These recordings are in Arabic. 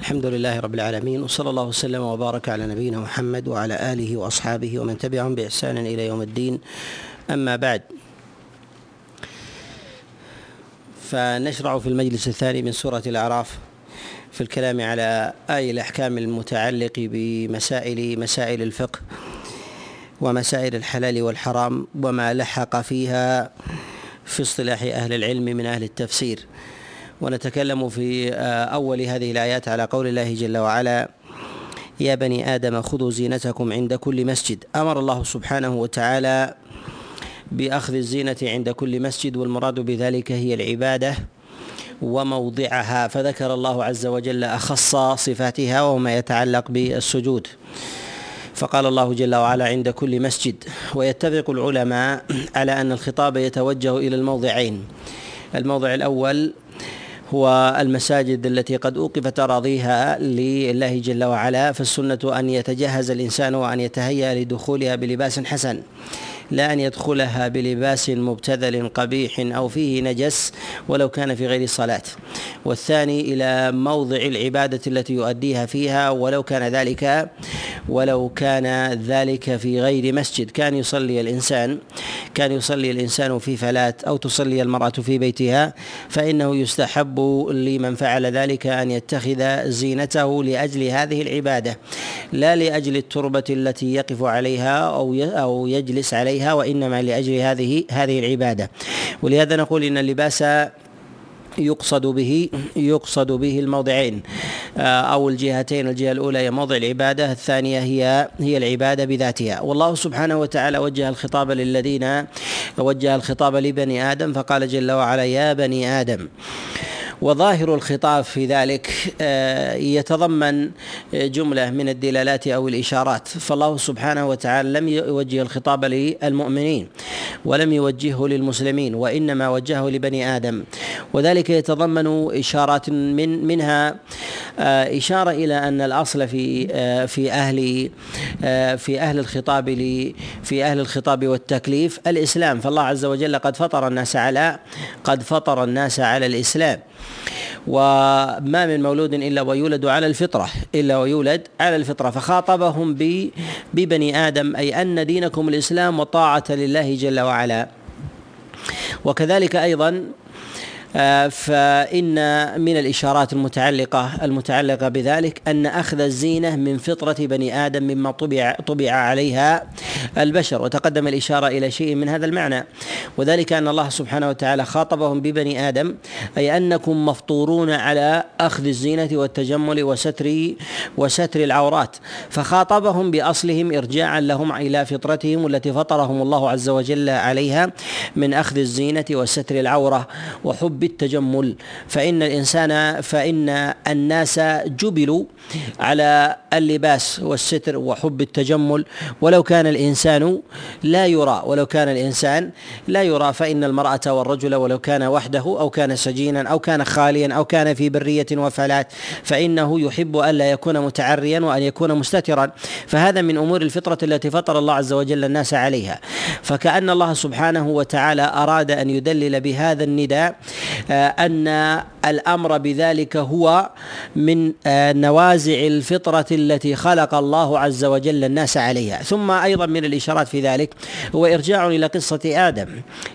الحمد لله رب العالمين وصلى الله وسلم وبارك على نبينا محمد وعلى آله وأصحابه ومن تبعهم بإحسان إلى يوم الدين. أما بعد فنشرع في المجلس الثاني من سورة الأعراف في الكلام على آي الأحكام المتعلق بمسائل مسائل الفقه ومسائل الحلال والحرام وما لحق فيها في اصطلاح أهل العلم من أهل التفسير. ونتكلم في آه، أول هذه الآيات على قول الله جل وعلا يا بني آدم خذوا زينتكم عند كل مسجد. أمر الله سبحانه وتعالى بأخذ الزينة عند كل مسجد والمراد بذلك هي العبادة وموضعها. فذكر الله عز وجل أخص صفاتها وما يتعلق بالسجود. فقال الله جل وعلا عند كل مسجد ويتفق العلماء على أن الخطاب يتوجه إلى الموضعين. الموضع الأول هو المساجد التي قد أوقفت أراضيها لله جل وعلا فالسنة أن يتجهز الإنسان وأن يتهيأ لدخولها بلباس حسن. لا أن يدخلها بلباس مبتذل قبيح أو فيه نجس ولو كان في غير صلاة. والثاني إلى موضع العبادة التي يؤديها فيها ولو كان ذلك ولو كان ذلك في غير مسجد. كان يصلي الإنسان كان يصلي الإنسان في فلاة أو تصلي المرأة في بيتها فإنه يستحب لمن فعل ذلك أن يتخذ زينته لأجل هذه العبادة لا لأجل التربة التي يقف عليها أو أو يجلس عليها عليها وإنما لأجل هذه هذه العبادة. ولهذا نقول إن اللباس يقصد به يقصد به الموضعين. آه، أو الجهتين الجهة الأولى هي موضع العبادة الثانية هي هي العبادة بذاتها. والله سبحانه وتعالى وجه الخطاب للذين وجه الخطاب لبني آدم فقال جل وعلا يا بني آدم وظاهر الخطاب في ذلك آه، يتضمن جملة من الدلالات أو الإشارات. فالله سبحانه وتعالى لم يوجه الخطاب للمؤمنين ولم يوجهه للمسلمين وإنما وجهه لبني آدم. وذلك يتضمن إشارات من منها آه، إشارة إلى أن الأصل في آه، في أهل في أهل الخطاب في أهل الخطاب والتكليف الإسلام. فالله عز وجل قد فطر الناس على قد فطر الناس على الإسلام. وما من مولود إلا ويولد على الفطرة إلا ويولد على الفطرة. فخاطبهم ببني آدم أي أن دينكم الإسلام وطاعة لله جل وعلا. وكذلك أيضا آه، فإن من الإشارات المتعلقة المتعلقة بذلك أن أخذ الزينة من فطرة بني آدم مما طبع طبع عليها البشر وتقدم الإشارة إلى شيء من هذا المعنى وذلك أن الله سبحانه وتعالى خاطبهم ببني آدم أي أنكم مفطورون على أخذ الزينة والتجمل وستر وستر العورات فخاطبهم بأصلهم إرجاعا لهم إلى فطرتهم التي فطرهم الله عز وجل عليها من أخذ الزينة وستر العورة وحب بالتجمل. فإن الإنسان فإن الناس جبلوا على اللباس والستر وحب التجمل. ولو كان الإنسان لا يرى ولو كان الإنسان لا يرى فإن المرأة والرجل ولو كان وحده أو كان سجينا أو كان خاليا أو كان في برية وفلات فإنه يحب ألا يكون متعريا وأن يكون مستترا. فهذا من أمور الفطرة التي فطر الله عز وجل الناس عليها. فكأن الله سبحانه وتعالى أراد أن يدلل بهذا النداء آه، أن الأمر بذلك هو من آه، نوازع الفطرة التي خلق الله عز وجل الناس عليها. ثم أيضا من الإشارات في ذلك هو إرجاع إلى قصة آدم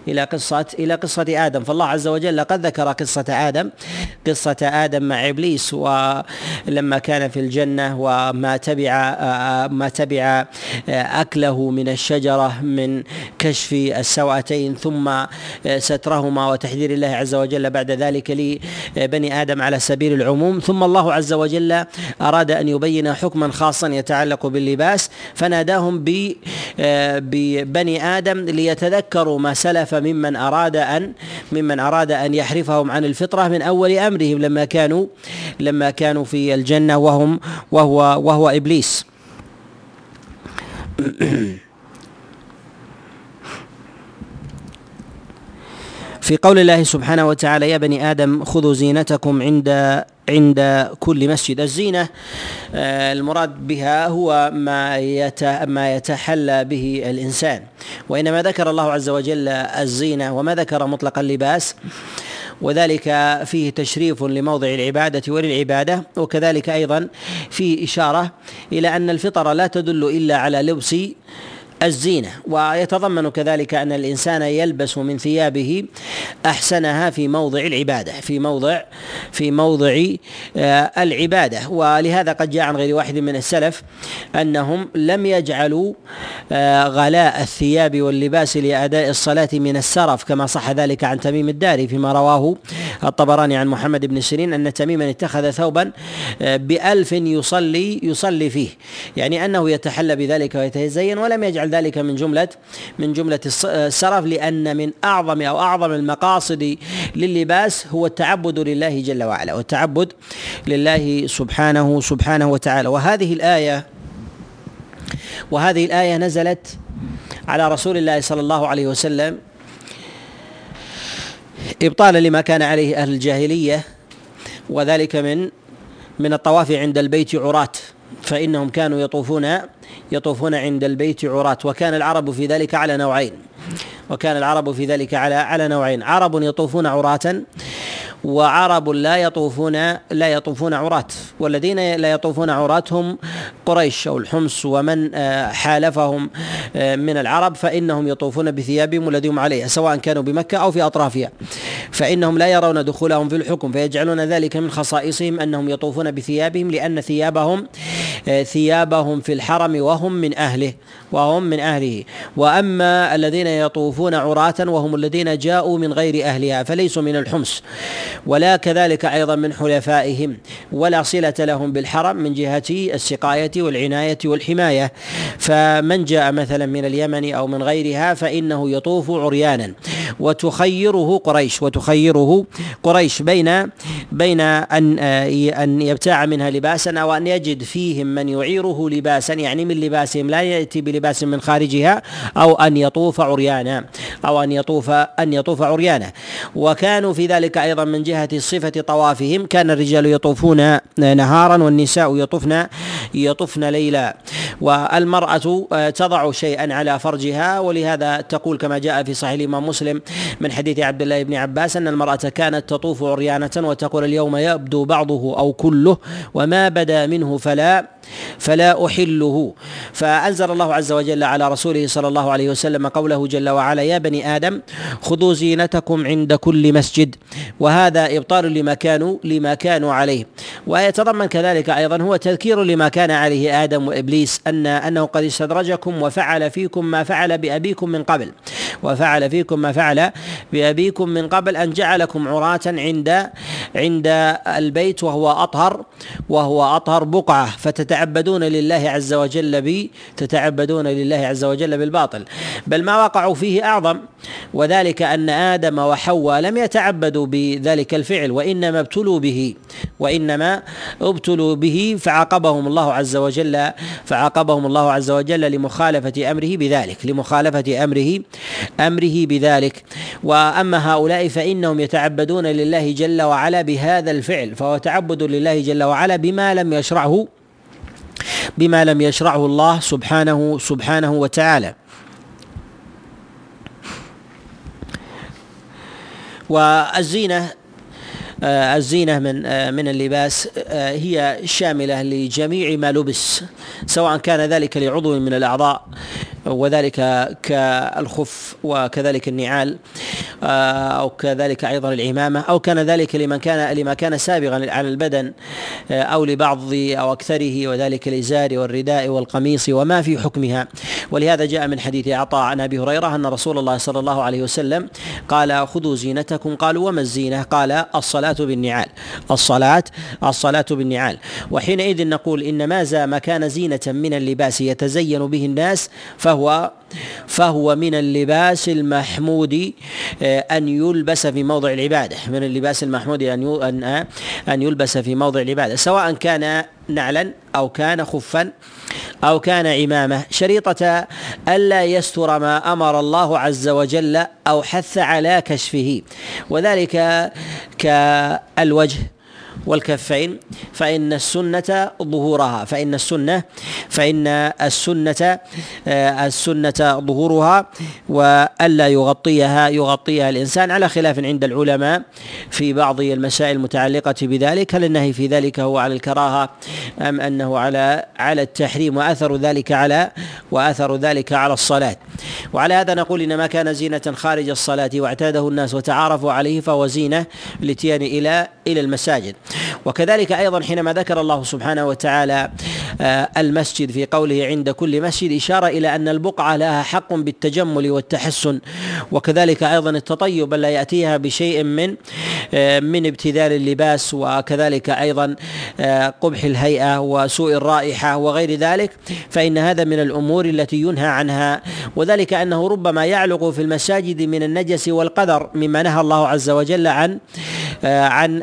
إلى قصة إلى قصة آدم. فالله عز وجل قد ذكر قصة آدم قصة آدم مع إبليس ولما كان في الجنة وما تبع آه، ما تبع أكله من الشجرة من كشف السوأتين ثم سترهما وتحذير الله عز وجل وجل بعد ذلك لبني آدم على سبيل العموم. ثم الله عز وجل أراد أن يبين حكما خاصا يتعلق باللباس فناداهم ببني آدم ليتذكروا ما سلف ممن أراد أن ممن أراد أن يحرفهم عن الفطرة من أول أمرهم لما كانوا لما كانوا في الجنة وهم وهو وهو إبليس. في قول الله سبحانه وتعالى يا بني آدم خذوا زينتكم عند عند كل مسجد. الزينة آه، المراد بها هو ما ما يتحلى به الإنسان. وإنما ذكر الله عز وجل الزينة وما ذكر مطلق اللباس. وذلك فيه تشريف لموضع العبادة وللعبادة وكذلك أيضا فيه إشارة إلى أن الفطر لا تدل إلا على لبس الزينة ويتضمن كذلك أن الإنسان يلبس من ثيابه أحسنها في موضع العبادة في موضع في موضع آه، العبادة. ولهذا قد جاء عن غير واحد من السلف أنهم لم يجعلوا آه، غلاء الثياب واللباس لأداء الصلاة من السرف كما صح ذلك عن تميم الداري فيما رواه الطبراني عن محمد بن سيرين أن تميما اتخذ ثوبا آه، بألف يصلي يصلي فيه يعني أنه يتحلى بذلك ويتزين ولم يجعل يجعل ذلك من جملة من جملة السرف لأن من أعظم أو أعظم المقاصد للباس هو التعبد لله جل وعلا والتعبد لله سبحانه سبحانه وتعالى. وهذه الآية وهذه الآية نزلت على رسول الله صلى الله عليه وسلم إبطالا لما كان عليه أهل الجاهلية وذلك من من الطواف عند البيت عراة فإنهم كانوا يطوفون يطوفون عند البيت عراة وكان العرب في ذلك على نوعين. وكان العرب في ذلك على على نوعين. عرب يطوفون عراة وعرب لا يطوفون لا يطوفون عراة والذين لا يطوفون عراة هم قريش أو الحمص ومن آه، حالفهم آه، من العرب فإنهم يطوفون بثيابهم الذي هم عليها سواء كانوا بمكة أو في أطرافها. فإنهم لا يرون دخولهم في الحكم فيجعلون ذلك من خصائصهم أنهم يطوفون بثيابهم لأن ثيابهم آه، ثيابهم في الحرم وهم من أهله وهم من أهله. وأما الذين يطوفون عراة وهم الذين جاءوا من غير أهلها فليسوا من الحمص. ولا كذلك أيضا من حلفائهم. ولا صلة لهم بالحرم من جهة السقاية والعناية والحماية. فمن جاء مثلا من اليمن أو من غيرها فإنه يطوف عريانا. وتخيره قريش وتخيره قريش بين بين ان أن يبتاع منها لباسا أو أن يجد فيهم من يعيره لباسا يعني من لباسهم لا يأتي بلباس من خارجها أو أن يطوف عريانا أو أن يطوف أن يطوف عريانا. وكانوا في ذلك أيضا من جهة صفة طوافهم. كان الرجال يطوفون نهارا والنساء يطوفن يطوفن ليلا. والمرأة تضع شيئا على فرجها. ولهذا تقول كما جاء في صحيح الإمام مسلم من حديث عبد الله بن عباس أن المرأة كانت تطوف عريانة وتقول اليوم يبدو بعضه أو كله وما بدا منه فلا فلا أحله. فأنزل الله عز وجل على رسوله صلى الله عليه وسلم قوله جل وعلا يا بني آدم خذوا زينتكم عند كل مسجد. وهذا إبطال لما كانوا لما كانوا عليه. ويتضمن كذلك أيضا هو تذكير لما كان عليه آدم وإبليس ان أنه قد استدرجكم وفعل فيكم ما فعل بأبيكم من قبل. وفعل فيكم ما فعل بأبيكم من قبل أن جعلكم عراة عند عند البيت وهو أطهر وهو أطهر بقعة. فتتعبدون لله عز وجل ب تتعبدون لله عز وجل بالباطل. بل ما وقعوا فيه أعظم وذلك أن آدم وحواء لم يتعبدوا بذلك الفعل وإنما ابتلوا به وإنما ابتلوا به فعاقبهم الله عز وجل فعاقبهم الله عز وجل لمخالفة أمره بذلك لمخالفة أمره أمره بذلك. وأما هؤلاء فإنهم يتعبدون لله جل وعلا بهذا الفعل فهو تعبد لله جل وعلا بما لم يشرعه بما لم يشرعه الله سبحانه سبحانه وتعالى. والزينة آه، الزينة من آه، من اللباس آه، هي شاملة لجميع ما لبس سواء كان ذلك لعضو من الأعضاء. وذلك كالخف وكذلك النعال أو كذلك أيضا العمامة أو كان ذلك لمن كان لما كان سابغا على البدن أو لبعض أو أكثره وذلك الإزار والرداء والقميص وما في حكمها. ولهذا جاء من حديث عطاء عن أبي هريرة أن رسول الله صلى الله عليه وسلم قال خذوا زينتكم قالوا وما الزينة؟ قال الصلاة بالنعال. الصلاة الصلاة بالنعال. وحينئذ نقول إن ما ما كان زينة من اللباس يتزين به الناس فهو فهو من اللباس المحمود آه، أن يلبس في موضع العبادة. من اللباس المحمود أن أن آه، أن يلبس في موضع العبادة سواء كان نعلا أو كان خفا أو كان عمامة شريطة ألا يستر ما أمر الله عز وجل أو حث على كشفه وذلك كالوجه. والكفين فإن السنة ظهورها فإن السنة فإن السنة آه، السنة ظهورها وألا يغطيها يغطيها الإنسان على خلاف عند العلماء في بعض المسائل المتعلقة بذلك. هل النهي في ذلك هو على الكراهة أم أنه على على التحريم وأثر ذلك على وأثر ذلك على الصلاة؟ وعلى هذا نقول إن ما كان زينة خارج الصلاة واعتاده الناس وتعارفوا عليه فهو زينة للاتيان إلى إلى المساجد. وكذلك أيضا حينما ذكر الله سبحانه وتعالى آه، المسجد في قوله عند كل مسجد إشارة إلى أن البقعة لها حق بالتجمل والتحسن. وكذلك أيضا التطيب لا يأتيها بشيء من آه، من ابتذال اللباس وكذلك أيضا آه، قبح الهيئة وسوء الرائحة وغير ذلك. فإن هذا من الأمور التي ينهى عنها. وذلك أنه ربما يعلق في المساجد من النجس والقدر مما نهى الله عز وجل عن عن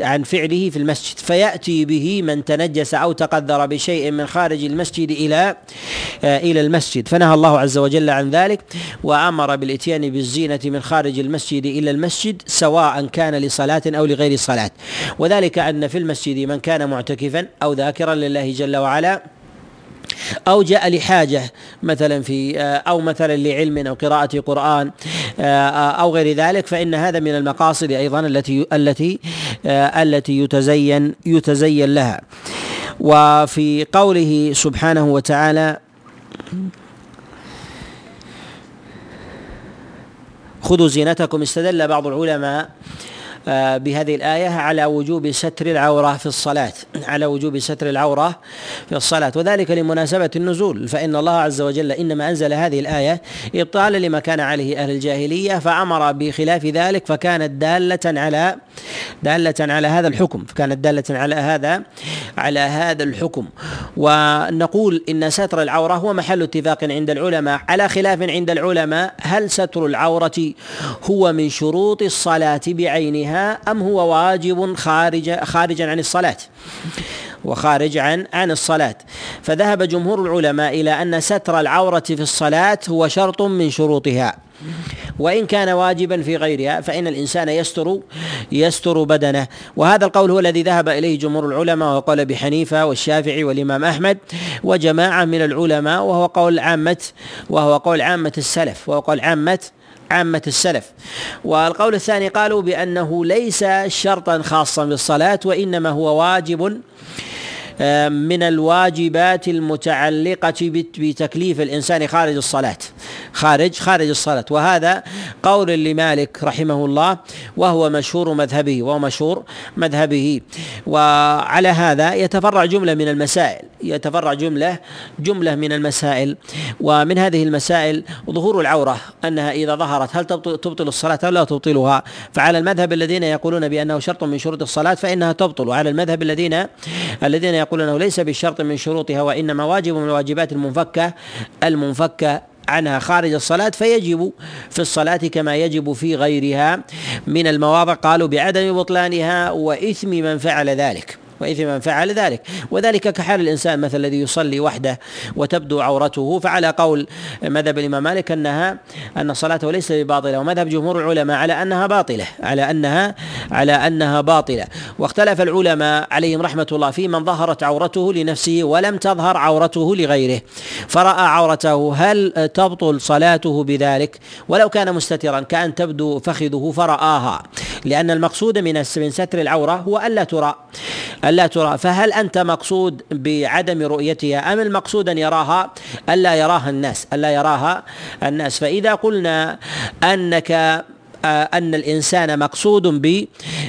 عن فعله في المسجد فيأتي به من تنجس أو تقدر بشيء من خارج المسجد إلى إلى المسجد. فنهى الله عز وجل عن ذلك وأمر بالإتيان بالزينة من خارج المسجد إلى المسجد سواء كان لصلاة أو لغير صلاة. وذلك أن في المسجد من كان معتكفا أو ذاكرا لله جل وعلا أو جاء لحاجة مثلا في أو مثلا لعلم أو قراءة قرآن أو غير ذلك فإن هذا من المقاصد أيضا التي التي التي يتزين يتزين لها. وفي قوله سبحانه وتعالى خذوا زينتكم. استدل بعض العلماء آه، بهذه الآية على وجوب ستر العورة في الصلاة. على وجوب ستر العورة في الصلاة. وذلك لمناسبة النزول. فإن الله عز وجل إنما أنزل هذه الآية إبطالا لما كان عليه أهل الجاهلية فأمر بخلاف ذلك فكانت دالة على دالة على هذا الحكم. فكانت دالة على هذا على هذا الحكم. ونقول إن ستر العورة هو محل اتفاق عند العلماء. على خلاف عند العلماء هل ستر العورة هو من شروط الصلاة بعينها؟ أم هو واجب خارج خارجا عن الصلاة؟ وخارج عن عن الصلاة. فذهب جمهور العلماء إلى أن ستر العورة في الصلاة هو شرط من شروطها. وإن كان واجبا في غيرها فإن الإنسان يستر يستر بدنه. وهذا القول هو الذي ذهب إليه جمهور العلماء وقال بحنيفة والشافعي والإمام أحمد وجماعة من العلماء وهو قول عامة وهو قول عامة السلف وهو قول عامة عامة السلف. والقول الثاني قالوا بأنه ليس شرطا خاصا بالصلاة وإنما هو واجب من الواجبات المتعلقة بتكليف الإنسان خارج الصلاة. خارج خارج الصلاة. وهذا قول لمالك رحمه الله وهو مشهور مذهبه وهو مشهور مذهبه. وعلى هذا يتفرع جملة من المسائل. يتفرع جملة جملة من المسائل. ومن هذه المسائل ظهور العورة أنها إذا ظهرت هل تبطل الصلاة أو لا تبطلها؟ فعلى المذهب الذين يقولون بأنه شرط من شروط الصلاة فإنها تبطل. وعلى المذهب الذين الذين يقول انه ليس بالشرط من شروطها وإنما واجب من الواجبات المنفكة المنفكة عنها خارج الصلاة فيجب في الصلاة كما يجب في غيرها. من المواضع قالوا بعدم بطلانها وإثم من فعل ذلك. وإثم من فعل ذلك. وذلك كحال الإنسان مثل الذي يصلي وحده وتبدو عورته. فعلى قول مذهب الإمام مالك أنها أن صلاته ليس بباطلة ومذهب جمهور العلماء على أنها باطلة على أنها على أنها باطلة. واختلف العلماء عليهم رحمة الله في من ظهرت عورته لنفسه ولم تظهر عورته لغيره. فرأى عورته هل تبطل صلاته بذلك؟ ولو كان مستترا كأن تبدو فخذه فرآها. لأن المقصود من ستر العورة هو ألا ترى. ألا ترى فهل أنت مقصود بعدم رؤيتها أم المقصود أن يراها؟ ألا يراها الناس ألا يراها الناس. فإذا قلنا أنك أن الإنسان مقصود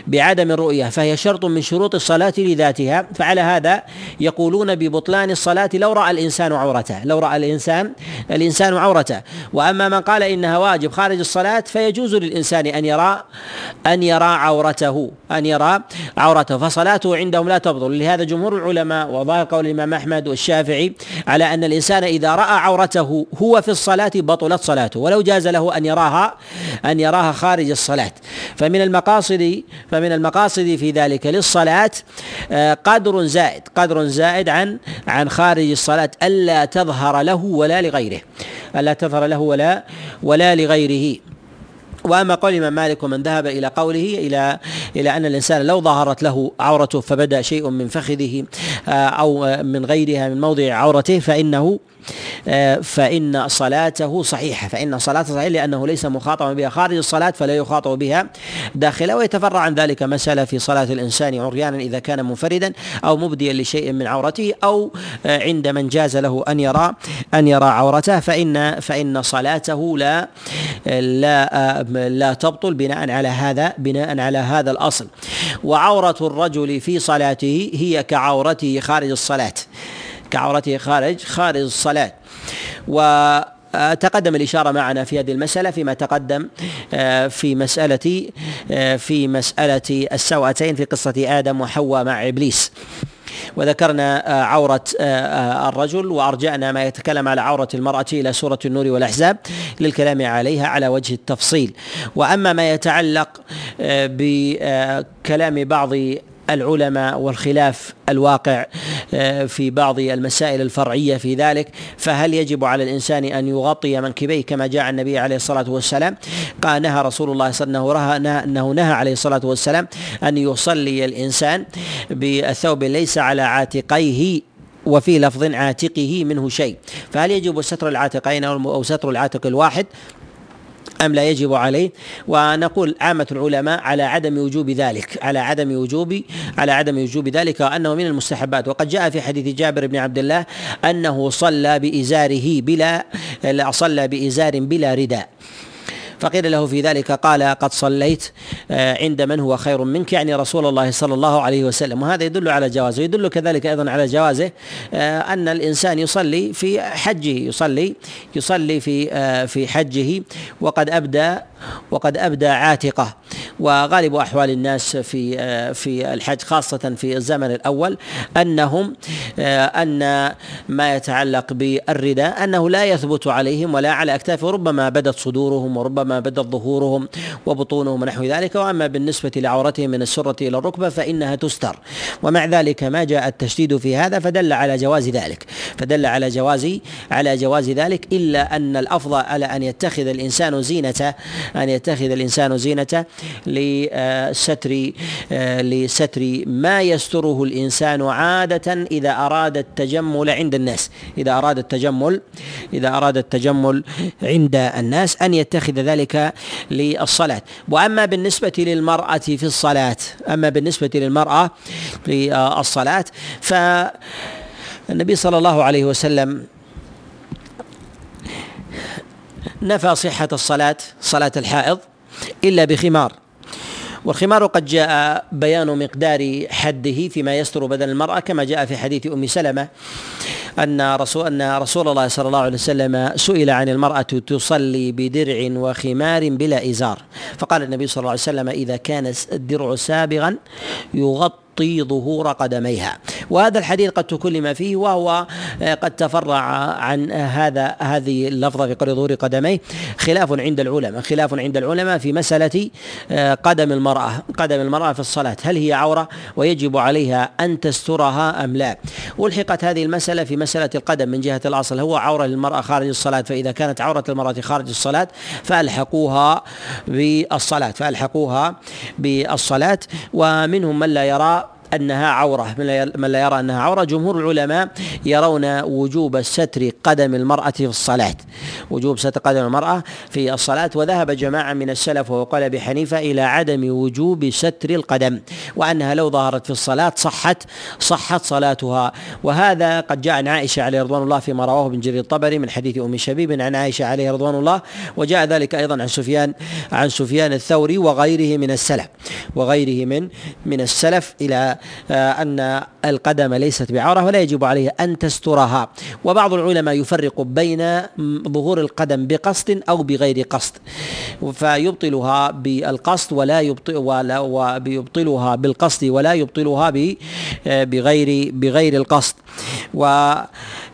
بعدم الرؤية فهي شرط من شروط الصلاة لذاتها. فعلى هذا يقولون ببطلان الصلاة لو رأى الإنسان عورته لو رأى الإنسان الإنسان عورته. وأما من قال إنها واجب خارج الصلاة فيجوز للإنسان أن يرى أن يرى عورته أن يرى عورته. فصلاته عندهم لا تبطل. لهذا جمهور العلماء وظاهر قول الإمام أحمد والشافعي على أن الإنسان إذا رأى عورته هو في الصلاة بطلت صلاته. ولو جاز له أن يراها أن يراها خارج الصلاة. فمن المقاصد فمن المقاصد في ذلك للصلاة آه، قدر زائد قدر زائد عن عن خارج الصلاة ألا تظهر له ولا لغيره. ألا تظهر له ولا ولا لغيره. وأما قول الامام مالك ومن ذهب إلى قوله إلى إلى أن الإنسان لو ظهرت له عورته فبدأ شيء من فخذه آه، أو من غيرها من موضع عورته فإنه آه، فإن صلاته صحيحة. فإن صلاته صحيحة لأنه ليس مخاطبا بها. خارج الصلاة فلا يخاطب بها داخلها ويتفرع عن ذلك مسألة في صلاة الإنسان عريانا إذا كان منفردا أو مبديا لشيء من عورته أو آه، عند من جاز له أن يرى أن يرى عورته. فإن فإن صلاته لا لا لا تبطل بناء على هذا بناء على هذا الأصل. وعورة الرجل في صلاته هي كعورته خارج الصلاة. كعورته خارج خارج الصلاة. و تقدم الإشارة معنا في هذه المسألة فيما تقدم آه، في مسألة آه، في مسألة السوأتين في قصة آدم وحواء مع إبليس. وذكرنا آه، عورة الرجل وأرجعنا ما يتكلم على عورة المرأة إلى سورة النور والأحزاب للكلام عليها على وجه التفصيل. وأما ما يتعلق بكلام بعض العلماء والخلاف الواقع آه، في بعض المسائل الفرعية في ذلك. فهل يجب على الإنسان أن يغطي منكبيه كما جاء النبي عليه الصلاة والسلام؟ قال نهى رسول الله صلى الله عليه وسلم أنه نهى عليه الصلاة والسلام أن يصلي الإنسان بالثوب ليس على عاتقيه وفي لفظ عاتقه منه شيء. فهل يجب ستر العاتقين أو ستر العاتق الواحد؟ أم لا يجب عليه؟ ونقول عامة العلماء على عدم وجوب ذلك على عدم وجوب على عدم وجوب ذلك وأنه من المستحبات. وقد جاء في حديث جابر بن عبد الله أنه صلى بإزاره بلا صلى بإزار بلا رداء. فقيل له في ذلك قال قد صليت آه، عند من هو خير منك. يعني رسول الله صلى الله عليه وسلم. وهذا يدل على جوازه يدل كذلك أيضا على جوازه آه، أن الإنسان يصلي في حجه يصلي يصلي في آه، في حجه وقد أبدى وقد أبدى عاتقه. وغالب أحوال الناس في في الحج خاصة في الزمن الأول أنهم أن ما يتعلق بالرداء أنه لا يثبت عليهم ولا على أكتافهم ربما بدت صدورهم وربما ما بدت ظهورهم وبطونهم ونحو ذلك. وأما بالنسبة لعورتهم من السرة إلى الركبة فإنها تستر. ومع ذلك ما جاء التشديد في هذا فدل على جواز ذلك. فدل على جواز على جواز ذلك إلا أن الأفضل على أن يتخذ الإنسان زينة أن يتخذ الإنسان زينة لستر لستر ما يستره الإنسان عادة إذا أراد التجمل عند الناس. إذا أراد التجمل إذا أراد التجمل عند الناس أن يتخذ ذلك للصلاة. وأما بالنسبة للمرأة في الصلاة أما بالنسبة للمرأة في الصلاة فالنبي صلى الله عليه وسلم نفى صحة الصلاة صلاة الحائض إلا بخمار. والخمار قد جاء بيان مقدار حده فيما يستر بدن المرأة كما جاء في حديث أم سلمة أن رسول أن رسول الله صلى الله عليه وسلم سئل عن المرأة تصلي بدرع وخمار بلا إزار. فقال النبي صلى الله عليه وسلم إذا كان الدرع سابغا يغطي تغطي ظهور قدميها. وهذا الحديث قد تكلم فيه وهو آه، قد تفرع عن هذا هذه اللفظة في قري ظهور قدميه. خلاف عند العلماء خلاف عند العلماء في مسألة آه، قدم المرأة قدم المرأة في الصلاة. هل هي عورة ويجب عليها أن تسترها أم لا؟ ألحقت هذه المسألة في مسألة القدم من جهة الأصل. هو عورة للمرأة خارج الصلاة فإذا كانت عورة المرأة خارج الصلاة فألحقوها بالصلاة فألحقوها بالصلاة. ومنهم من لا يرى أنها عورة من لا يرى أنها عورة. جمهور العلماء يرون وجوب ستر قدم المرأة في الصلاة. وجوب ستر قدم المرأة في الصلاة. وذهب جماعة من السلف وهو قال أبي حنيفة إلى عدم وجوب ستر القدم وأنها لو ظهرت في الصلاة صحت صحت صلاتها. وهذا قد جاء عن عائشة عليه رضوان الله فيما رواه ابن جرير الطبري من حديث أم شبيب عن عائشة عليه رضوان الله. وجاء ذلك أيضا عن سفيان عن سفيان الثوري وغيره من السلف وغيره من من السلف إلى أن القدم ليست بعورة ولا يجب عليه أن تسترها. وبعض العلماء يفرق بين ظهور القدم بقصد أو بغير قصد. فيبطلها بالقصد ولا يبطل ولا ويبطلها بالقصد ولا يبطلها بغير بغير القصد. و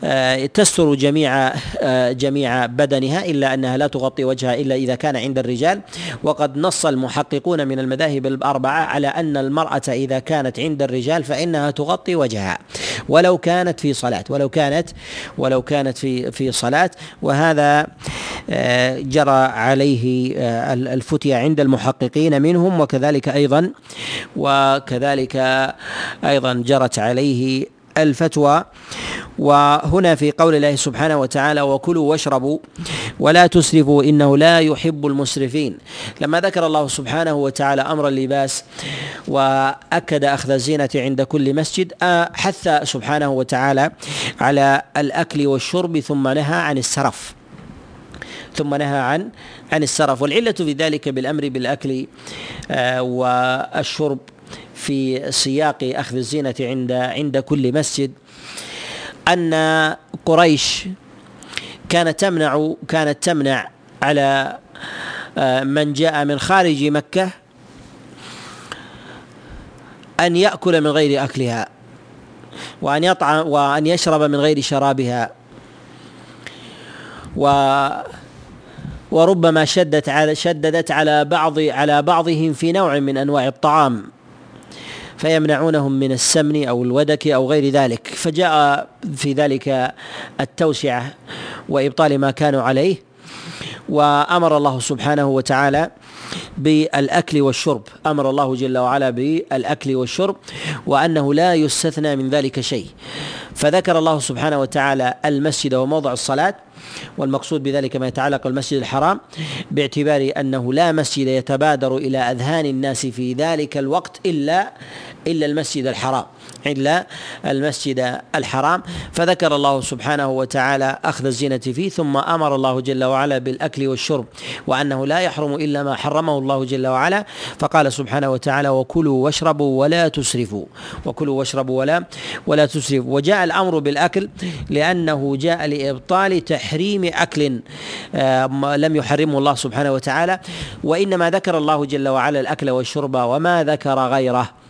آه، جميع آه، جميع بدنها إلا أنها لا تغطي وجهها إلا إذا كان عند الرجال. وقد نص المحققون من المذاهب الأربعة على أن المرأة إذا كانت عند الرجال فإنها تغطي وجهها. ولو كانت في صلاة ولو كانت ولو كانت في في صلاة وهذا جرى عليه الفتيا عند المحققين منهم وكذلك أيضا وكذلك أيضا جرت عليه الفتوى. وهنا في قول الله سبحانه وتعالى وكلوا واشربوا ولا تسرفوا إنه لا يحب المسرفين. لما ذكر الله سبحانه وتعالى أمر اللباس وأكد أخذ الزينة عند كل مسجد حث سبحانه وتعالى على الأكل والشرب ثم نهى عن السرف. ثم نهى عن عن السرف. والعلة في ذلك بالأمر بالأكل آه، والشرب. في سياق أخذ الزينة عند عند كل مسجد أن قريش كانت تمنع كانت تمنع على آه، من جاء من خارج مكة أن يأكل من غير أكلها وأن يطعم وأن يشرب من غير شرابها. و وربما شدت على شددت على بعض على بعضهم في نوع من أنواع الطعام. فيمنعونهم من السمن أو الودك أو غير ذلك. فجاء في ذلك التوسعة وإبطال ما كانوا عليه وأمر الله سبحانه وتعالى بالأكل والشرب. أمر الله جل وعلا بالأكل والشرب وأنه لا يستثنى من ذلك شيء. فذكر الله سبحانه وتعالى المسجد وموضع الصلاة والمقصود بذلك ما يتعلق بالمسجد الحرام باعتبار أنه لا مسجد يتبادر إلى أذهان الناس في ذلك الوقت إلا إلا المسجد الحرام إلا المسجد الحرام. فذكر الله سبحانه وتعالى أخذ الزينة فيه ثم أمر الله جل وعلا بالأكل والشرب وأنه لا يحرم إلا ما حرمه الله جل وعلا. فقال سبحانه وتعالى وكلوا واشربوا ولا تسرفوا وكلوا واشربوا ولا ولا تسرفوا. وجاء الأمر بالأكل لأنه جاء لإبطال تحريم أكل آه، لم يحرمه الله سبحانه وتعالى وإنما ذكر الله جل وعلا الأكل والشرب وما ذكر غيره.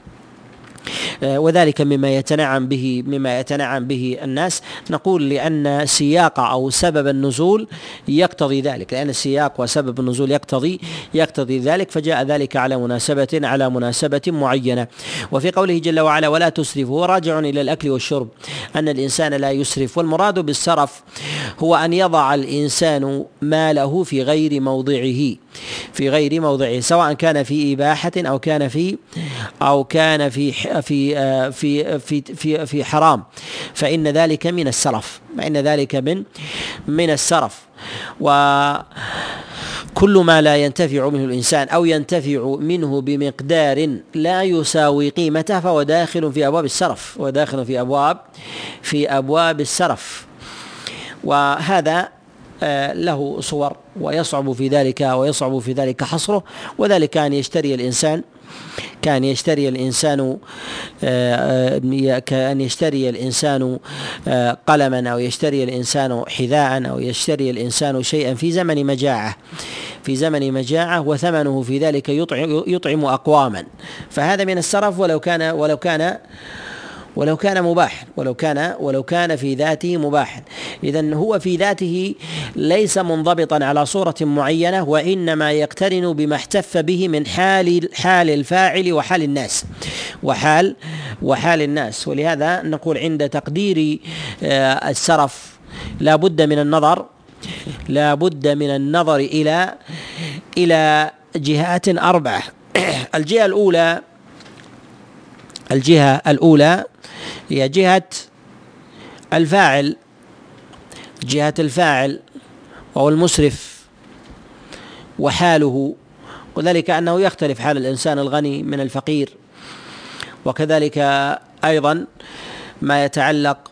وذلك مما يتنعم به مما يتنعم به الناس. نقول لأن سياق أو سبب النزول يقتضي ذلك. لأن السياق وسبب النزول يقتضي يقتضي ذلك. فجاء ذلك على مناسبة على مناسبة معينة. وفي قوله جل وعلا ولا تسرف هو راجع إلى الأكل والشرب. أن الإنسان لا يسرف. والمراد بالسرف هو أن يضع الإنسان ماله في غير موضعه. في غير موضعه. سواء كان في إباحة أو كان في أو كان في في في في في في حرام. فإن ذلك من السرف فإن ذلك من من السرف و كل ما لا ينتفع منه الإنسان أو ينتفع منه بمقدار لا يساوي قيمته فهو داخل في أبواب السرف وداخل في أبواب في أبواب السرف وهذا آه، له صور ويصعب في ذلك ويصعب في ذلك حصره. وذلك أن يشتري الإنسان كان يشتري الإنسان آه، آه، كأن يشتري الإنسان قلما أو يشتري الإنسان حذاء أو يشتري الإنسان شيئا في زمن مجاعة. في زمن مجاعة وثمنه في ذلك يطعم, يطعم أقواما. فهذا من السرف ولو كان ولو كان ولو كان مباحا ولو كان ولو كان في ذاته مباحا. اذا هو في ذاته ليس منضبطا على صورة معينة وإنما يقترن بما احتف به من حال حال الفاعل وحال الناس. وحال وحال الناس. ولهذا نقول عند تقدير آه، السرف لا بد من النظر لا بد من النظر إلى إلى جهات أربعة. الجهة الأولى الجهة الأولى هي جهة الفاعل جهة الفاعل وهو المسرف وحاله. وذلك أنه يختلف حال الإنسان الغني من الفقير. وكذلك أيضا ما يتعلق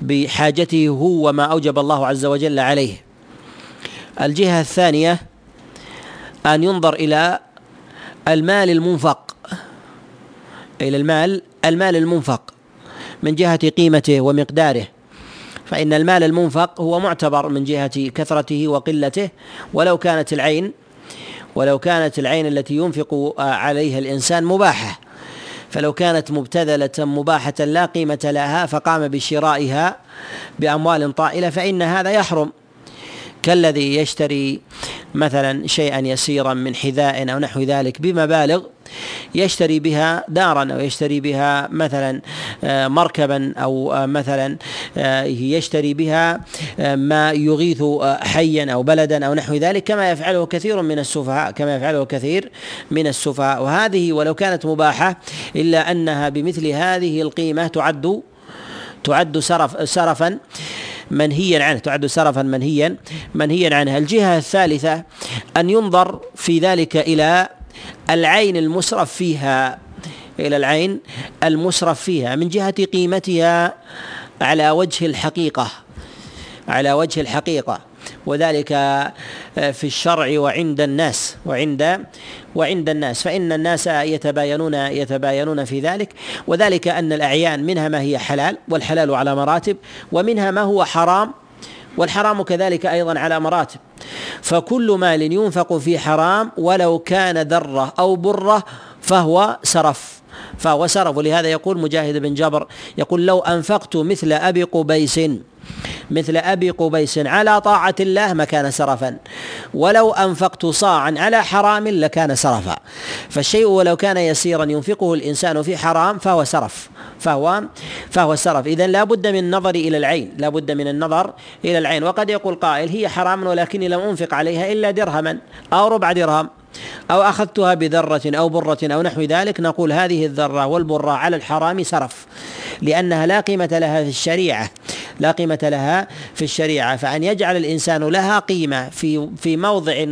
بحاجته هو وما أوجب الله عز وجل عليه. الجهة الثانية أن ينظر إلى المال المنفق إلى المال المال المنفق. من جهة قيمته ومقداره. فإن المال المنفق هو معتبر من جهة كثرته وقلته. ولو كانت العين ولو كانت العين التي ينفق عليها الإنسان مباحة. فلو كانت مبتذلة مباحة لا قيمة لها فقام بشرائها بأموال طائلة فإن هذا يحرم. كالذي يشتري مثلا شيئا يسيرا من حذاء أو نحو ذلك بمبالغ يشتري بها دارا أو يشتري بها مثلا آه، مركبا أو آه، مثلا آه، يشتري بها ما يغيث حيا أو بلدا أو نحو ذلك كما يفعله كثير من السفهاء كما يفعله كثير من السفهاء. وهذه ولو كانت مباحة إلا أنها بمثل هذه القيمة تعد تعد سرف سرفا. منهيا عنه تعد سرفا منهيا منهيا عنه. الجهة الثالثة أن ينظر في ذلك إلى العين المسرف فيها إلى العين المسرف فيها من جهة قيمتها على وجه الحقيقة على وجه الحقيقة. وذلك آه، في الشرع وعند الناس وعند وعند الناس. فإن الناس يتباينون يتباينون في ذلك. وذلك أن الأعيان منها ما هي حلال والحلال على مراتب ومنها ما هو حرام والحرام كذلك أيضا على مراتب. فكل مال ينفق في حرام ولو كان ذرة أو برة فهو سرف فهو سرف. ولهذا يقول مجاهد بن جبر يقول لو أنفقت مثل أبي قبيس مثل أبي قبيس على طاعة الله ما كان سرفا. ولو أنفقت صاعا على حرام لكان سرفا. فالشيء ولو كان يسيرا ينفقه الإنسان في حرام فهو سرف. فهو فهو سرف. اذا لا بد من النظر إلى العين. لا بد من النظر إلى العين. وقد يقول قائل هي حرام ولكني لم أنفق عليها إلا درهما أو ربع درهم أو أخذتها بذرة أو برة أو نحو ذلك. نقول هذه الذرة والبرة على الحرام سرف لأنها لا قيمة لها في الشريعة. لا قيمة لها في الشريعة فأن يجعل الإنسان لها قيمة في في موضع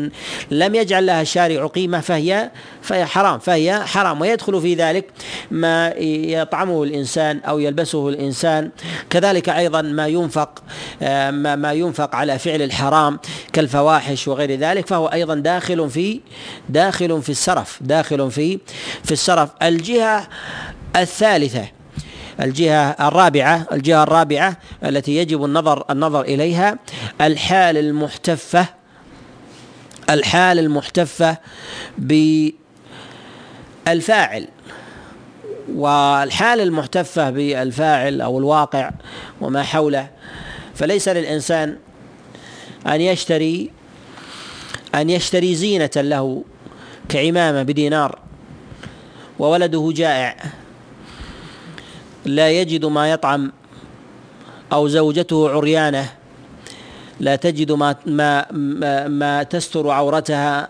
لم يجعل لها الشارع قيمة فهي فهي حرام فهي حرام. ويدخل في ذلك ما يطعمه الإنسان أو يلبسه الإنسان. كذلك أيضا ما ينفق ما, ما ينفق على فعل الحرام كالفواحش وغير ذلك فهو أيضا داخل في داخل في السرف داخل في في السرف الجهة الثالثة الجهة الرابعة الجهة الرابعة التي يجب النظر النظر إليها الحال المحتفة الحال المحتفة بالفاعل. والحال المحتفة بالفاعل أو الواقع وما حوله فليس للإنسان أن يشتري أن يشتري زينة له كعمامة بدينار وولده جائع. لا يجد ما يطعم أو زوجته عريانة لا تجد ما ما ما, ما تستر عورتها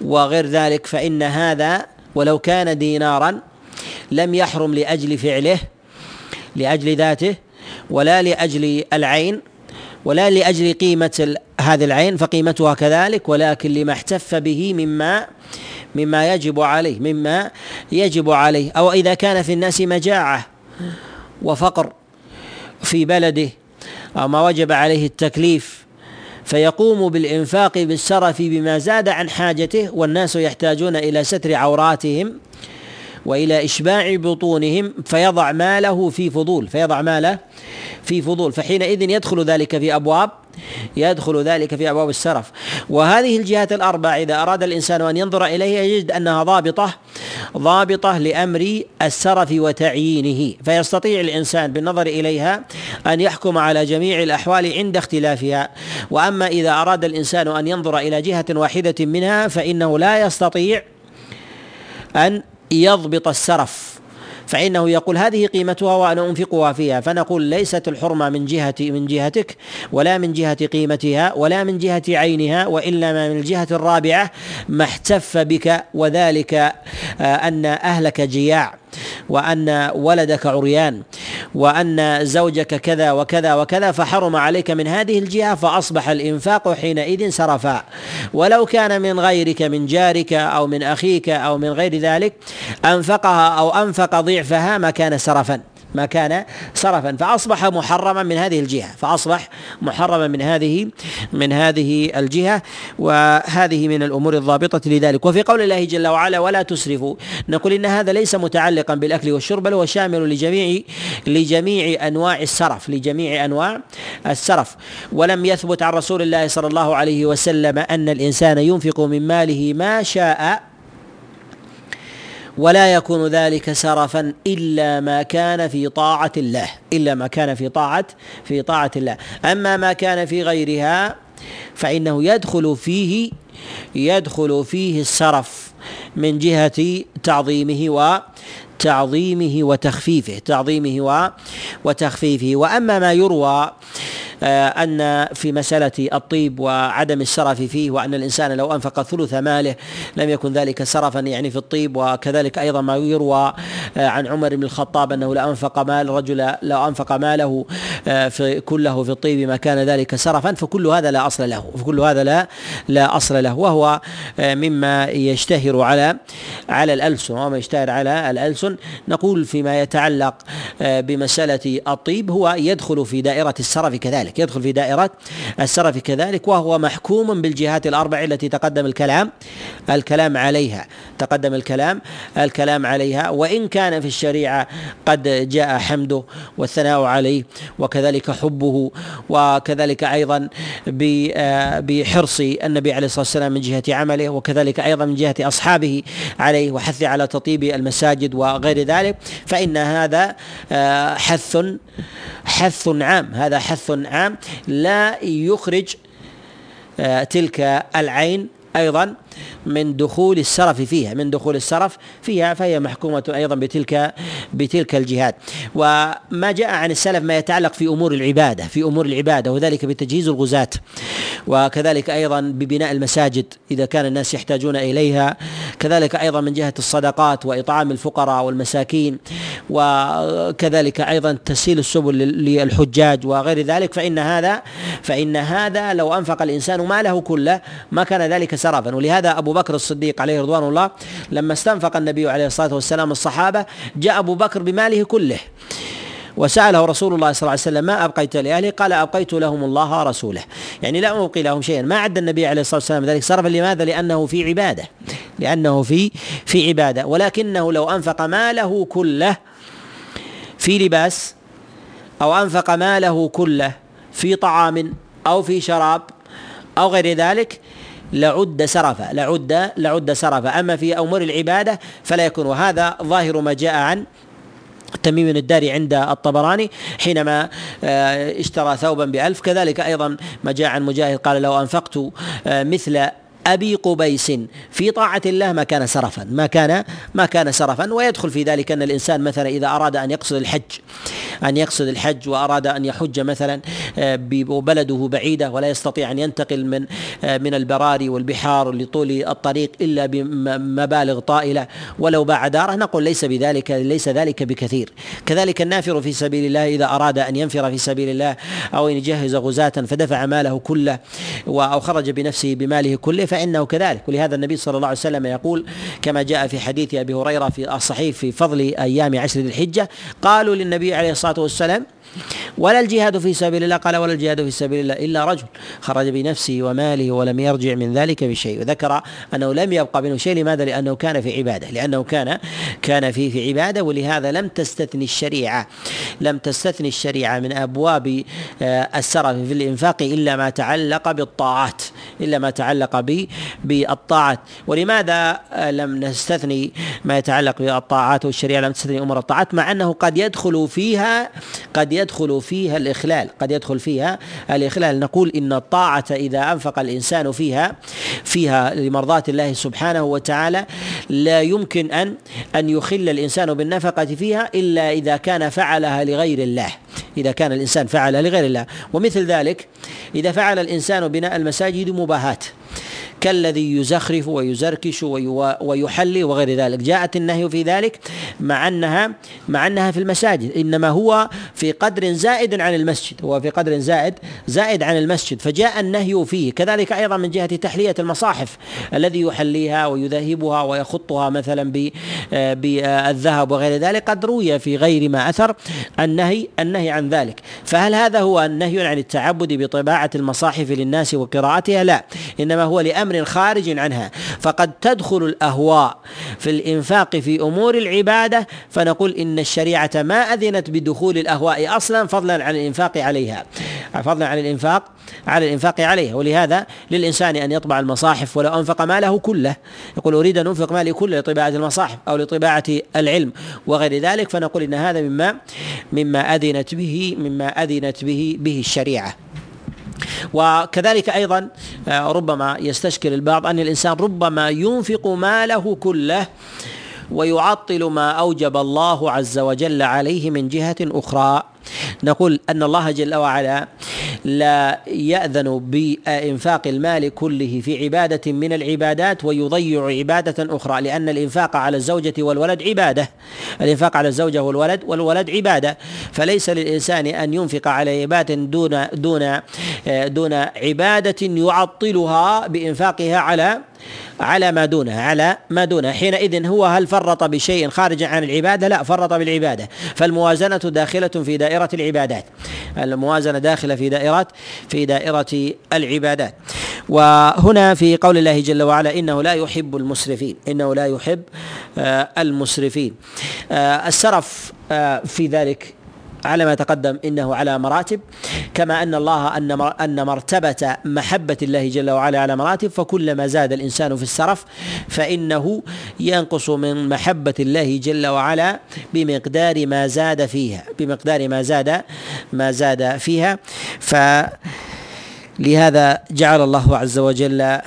وغير ذلك فإن هذا ولو كان دينارا لم يحرم لأجل فعله لأجل ذاته ولا لأجل العين ولا لأجل قيمة هذه العين فقيمتها كذلك ولكن لما احتف به مما مما يجب عليه مما يجب عليه أو إذا كان في الناس مجاعة وفقر في بلده أو ما وجب عليه التكليف فيقوم بالإنفاق بالسرف بما زاد عن حاجته والناس يحتاجون إلى ستر عوراتهم وإلى إشباع بطونهم فيضع ماله في فضول فيضع ماله في فضول فحينئذ يدخل ذلك في أبواب يدخل ذلك في أبواب السرف. وهذه الجهات الأربع إذا أراد الإنسان أن ينظر إليها يجد أنها ضابطة ضابطة لأمر السرف وتعيينه. فيستطيع الإنسان بالنظر إليها أن يحكم على جميع الأحوال عند اختلافها. وأما إذا أراد الإنسان أن ينظر إلى جهة واحدة منها فإنه لا يستطيع أن يضبط السرف. فإنه يقول هذه قيمتها وأنا أنفقها فيها فنقول ليست الحرمة من جهة من جهتك ولا من جهة قيمتها ولا من جهة عينها وإنما من الجهة الرابعة ما احتف بك وذلك آه، أن أهلك جياع. وأن ولدك عريان وأن زوجك كذا وكذا وكذا فحرم عليك من هذه الجهة فأصبح الإنفاق حينئذ سرفا ولو كان من غيرك من جارك أو من أخيك أو من غير ذلك أنفقها أو أنفق ضعفها ما كان سرفا. ما كان صرفا. فأصبح محرما من هذه الجهة. فأصبح محرما من هذه من هذه الجهة وهذه من الأمور الضابطة لذلك. وفي قول الله جل وعلا ولا تسرفوا. نقول إن هذا ليس متعلقا بالأكل والشرب بل هو شامل لجميع لجميع أنواع السرف لجميع أنواع السرف ولم يثبت عن رسول الله صلى الله عليه وسلم أن الإنسان ينفق من ماله ما شاء ولا يكون ذلك سرفا إلا ما كان في طاعة الله إلا ما كان في طاعة في طاعة الله. أما ما كان في غيرها فإنه يدخل فيه يدخل فيه السرف من جهة تعظيمه و تعظيمه وتخفيفه تعظيمه وتخفيفه. وأما ما يروى أن في مسألة الطيب وعدم السرف فيه وأن الإنسان لو أنفق ثلث ماله لم يكن ذلك سرفا يعني في الطيب وكذلك أيضا ما يروى آه، عن عمر بن الخطاب أنه لو أنفق مال رجل لو أنفق ماله آه، في كله في الطيب ما كان ذلك سرفا فكل هذا لا أصل له فكل هذا لا لا أصل له وهو مما يشتهر على على الألسن وما يشتهر على الألسن. نقول فيما يتعلق بمسألة الطيب هو يدخل في دائرة السرف كذلك. كذلك يدخل في دائرة السرف كذلك وهو محكوم بالجهات الأربع التي تقدم الكلام الكلام عليها تقدم الكلام الكلام عليها وإن كان في الشريعة قد جاء حمده والثناء عليه وكذلك حبه وكذلك أيضا بحرص النبي عليه الصلاة والسلام من جهة عمله وكذلك أيضا من جهة أصحابه عليه وحث على تطيب المساجد وغير ذلك فإن هذا آه، حث حث عام هذا حث عام. لا يخرج آه، تلك العين أيضا. من دخول السرف فيها من دخول السرف فيها فهي محكومة أيضا بتلك بتلك الجهات. وما جاء عن السلف ما يتعلق في أمور العبادة في أمور العبادة وذلك بتجهيز الغزاة. وكذلك أيضا ببناء المساجد إذا كان الناس يحتاجون إليها. كذلك أيضا من جهة الصدقات وإطعام الفقراء والمساكين. وكذلك أيضا تسهيل السبل للحجاج وغير ذلك. فإن هذا فإن هذا لو أنفق الإنسان ماله كله ما كان ذلك سرفا. ولهذا أبو بكر الصديق عليه رضوان الله لما استنفق النبي عليه الصلاة والسلام الصحابة جاء أبو بكر بماله كله. وسأله رسول الله صلى الله عليه وسلم ما أبقيت لأهله قال أبقيت لهم الله ورسوله. يعني لا أبقي لهم شيئا. ما عد النبي عليه الصلاة والسلام ذلك صرفا. لماذا؟ لأنه في عبادة. لأنه في في عبادة. ولكنه لو أنفق ماله كله في لباس أو أنفق ماله كله في طعام أو في شراب أو غير ذلك لعد سرفا لعد لعد سرفا أما في أمور العبادة فلا يكون. وهذا ظاهر ما جاء عن تميم الداري عند الطبراني حينما آه، اشترى ثوبا بألف. كذلك أيضا ما جاء عن مجاهد قال لو أنفقت آه، مثل أبي قبيس. في طاعة الله ما كان سرفا ما كان ما كان سرفا ويدخل في ذلك أن الإنسان مثلا إذا أراد أن يقصد الحج أن يقصد الحج وأراد أن يحج مثلا آه، وبلده بعيدة ولا يستطيع أن ينتقل من آه، من البراري والبحار لطول الطريق إلا بمبالغ طائلة ولو باع دارة. نقول ليس بذلك ليس ذلك بكثير. كذلك النافر في سبيل الله إذا أراد أن ينفر في سبيل الله أو إن يجهز غزاة فدفع ماله كله أو خرج بنفسه بماله كله فإنه كذلك. ولهذا النبي صلى الله عليه وسلم يقول كما جاء في حديث أبي هريرة في الصحيح في فضل أيام عشر ذي الحجة قالوا للنبي عليه الصلاة والسلام ولا الجهاد في سبيل الله قال ولا الجهاد في سبيل الله إلا رجل خرج بنفسه وماله ولم يرجع من ذلك بشيء. وذكر أنه لم يبقى منه شيء لماذا؟ لأنه كان في عبادة لأنه كان كان في في عبادة ولهذا لم تستثني الشريعة لم تستثني الشريعة من أبواب آه، السرف في الإنفاق إلا ما تعلق بالطاعات إلا ما تعلق بالطاعات. ولماذا آه، لم نستثني ما يتعلق بالطاعات والشريعة لم تستثني أمور الطاعات؟ مع أنه قد يدخل فيها قد يدخل فيها الإخلال قد يدخل فيها الإخلال. نقول إن الطاعة إذا أنفق الإنسان فيها فيها لمرضاة الله سبحانه وتعالى لا يمكن أن أن يخل الإنسان بالنفقة فيها إلا إذا كان فعلها لغير الله. إذا كان الإنسان فعل لغير الله. ومثل ذلك إذا فعل الإنسان بناء المساجد مباهاة كالذي يزخرف ويزركش ويحلي وغير ذلك. جاءت النهي في ذلك مع أنها مع أنها في المساجد إنما هو في قدر زائد عن المسجد. هو في قدر زائد زائد عن المسجد. فجاء النهي فيه. كذلك أيضا من جهة تحلية المصاحف الذي يحليها ويذهبها ويخطها مثلا بالذهب وغير ذلك. قد روي في غير ما أثر النهي النهي عن ذلك. فهل هذا هو النهي عن التعبد بطباعة المصاحف للناس وقراءتها؟ لا إنما هو أمر خارج عنها. فقد تدخل الأهواء في الإنفاق في أمور العبادة فنقول إن الشريعة ما أذنت بدخول الأهواء أصلا فضلا عن الإنفاق عليها. فضلا عن الإنفاق على الإنفاق عليها. ولهذا للإنسان أن يطبع المصاحف ولو أنفق ماله كله. يقول أريد أن أنفق مالي كله لطباعة المصاحف أو لطباعة العلم وغير ذلك. فنقول إن هذا مما مما أذنت به مما أذنت به به الشريعة. وكذلك أيضا آه، ربما يستشكل البعض أن الإنسان ربما ينفق ماله كله ويعطل ما أوجب الله عز وجل عليه من جهة أخرى. نقول أن الله جل وعلا لا يأذن بإنفاق المال كله في عبادة من العبادات ويضيع عبادة أخرى لأن الإنفاق على الزوجة والولد عبادة. الإنفاق على الزوجة والولد والولد عبادة. فليس للإنسان أن ينفق على عباده دون دون دون عبادة يعطلها بإنفاقها على على ما دونها على ما دونها حينئذ هو هل فرط بشيء خارج عن العبادة؟ لا فرط بالعبادة. فالموازنة داخلة في دائرة العبادات. الموازنة داخلة في دائرة في دائرة العبادات. وهنا في قول الله جل وعلا إنه لا يحب المسرفين. إنه لا يحب آه، المسرفين. آه، السرف آه، في ذلك على ما تقدم إنه على مراتب كما أن الله أن أن مرتبة محبة الله جل وعلا على مراتب فكلما زاد الإنسان في السرف فإنه ينقص من محبة الله جل وعلا بمقدار ما زاد فيها بمقدار ما زاد ما زاد فيها. فلهذا جعل الله عز وجل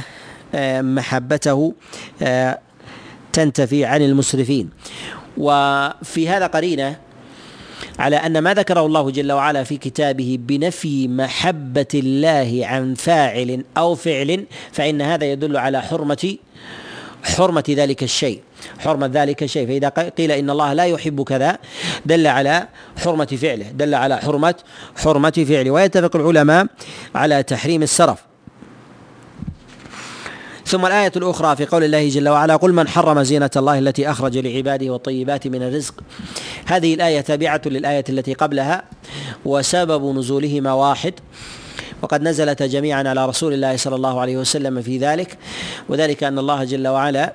آه، محبته آه، تنتفي عن المسرفين. وفي هذا قرينة على أن ما ذكره الله جل وعلا في كتابه بنفي محبة الله عن فاعل أو فعل فإن هذا يدل على حرمة حرمة ذلك الشيء. حرمة ذلك الشيء. فإذا قيل إن الله لا يحب كذا دل على حرمة فعله دل على حرمة حرمة فعله. ويتفق العلماء على تحريم السرف. ثم الآية الأخرى في قول الله جل وعلا قل من حرم زينة الله التي أخرج لعباده والطيبات من الرزق. هذه الآية تابعة للآية التي قبلها وسبب نزولهما واحد. وقد نزلت جميعا على رسول الله صلى الله عليه وسلم في ذلك. وذلك أن الله جل وعلا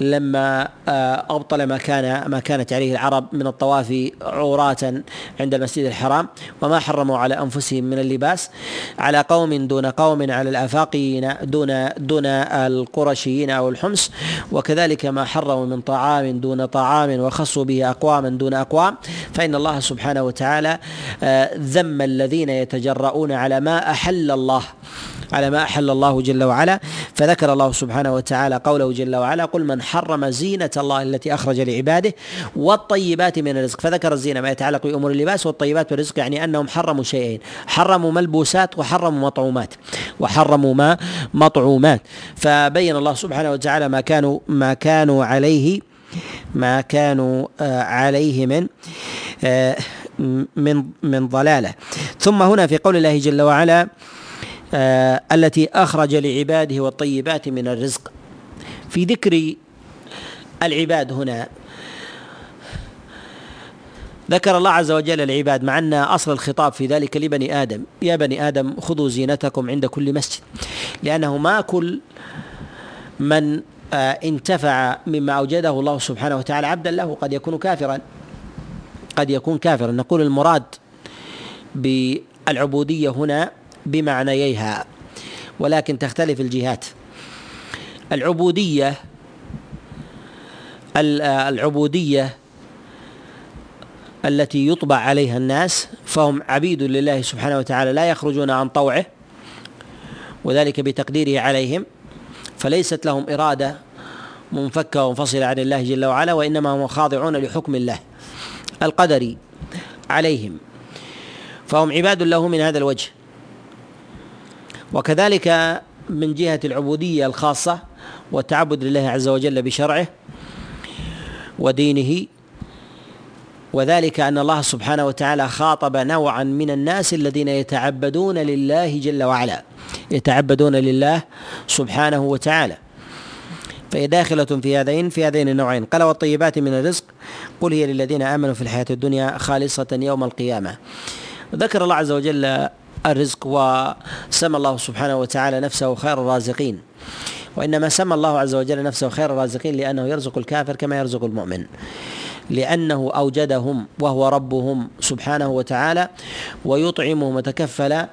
لما آه، أبطل ما كان ما كانت عليه العرب من الطواف عراة عند المسجد الحرام وما حرموا على أنفسهم من اللباس على قوم دون قوم على الآفاقيين دون دون القرشيين أو الحمص. وكذلك ما حرموا من طعام دون طعام وخصوا به اقواما دون أقوام. فإن الله سبحانه وتعالى آه، ذم الذين يتجرؤون على ما أحل الله على ما أحل الله جل وعلا. فذكر الله سبحانه وتعالى قوله جل وعلا قل من حرم زينة الله التي أخرج لعباده والطيبات من الرزق. فذكر الزينة ما يتعلق بأمور اللباس والطيبات من الرزق يعني أنهم حرموا شيئين حرموا ملبوسات وحرموا مطعومات وحرموا ما مطعومات. فبين الله سبحانه وتعالى ما كانوا ما كانوا عليه ما كانوا آه، عليه من آه، من من ضلاله. ثم هنا في قول الله جل وعلا آه التي أخرج لعباده والطيبات من الرزق. في ذكر العباد هنا ذكر الله عز وجل العباد مع أن أصل الخطاب في ذلك لبني آدم. يا بني آدم خذوا زينتكم عند كل مسجد. لأنه ما كل من آه انتفع مما أوجده الله سبحانه وتعالى. عبدا له قد يكون كافرا. قد يكون كافرا. نقول المراد بالعبودية هنا بمعنييها ولكن تختلف الجهات. العبودية العبودية التي يطبع عليها الناس فهم عبيد لله سبحانه وتعالى لا يخرجون عن طوعه وذلك بتقديره عليهم فليست لهم إرادة منفكة ومنفصلة عن الله جل وعلا وإنما هم خاضعون لحكم الله. القدري عليهم. فهم عباد له من هذا الوجه. وكذلك من جهة العبودية الخاصة والتعبد لله عز وجل بشرعه ودينه وذلك أن الله سبحانه وتعالى خاطب نوعا من الناس الذين يتعبدون لله جل وعلا يتعبدون لله سبحانه وتعالى. فهي داخلة في هذين في هذين النوعين. قال والطيبات من الرزق قل هي للذين آمنوا في الحياة الدنيا خالصة يوم القيامة. ذكر الله عز وجل الرزق وسمى الله سبحانه وتعالى نفسه خير الرازقين. وإنما سمى الله عز وجل نفسه خير الرازقين لأنه يرزق الكافر كما يرزق المؤمن. لأنه أوجدهم وهو ربهم سبحانه وتعالى ويطعمهم وتكفل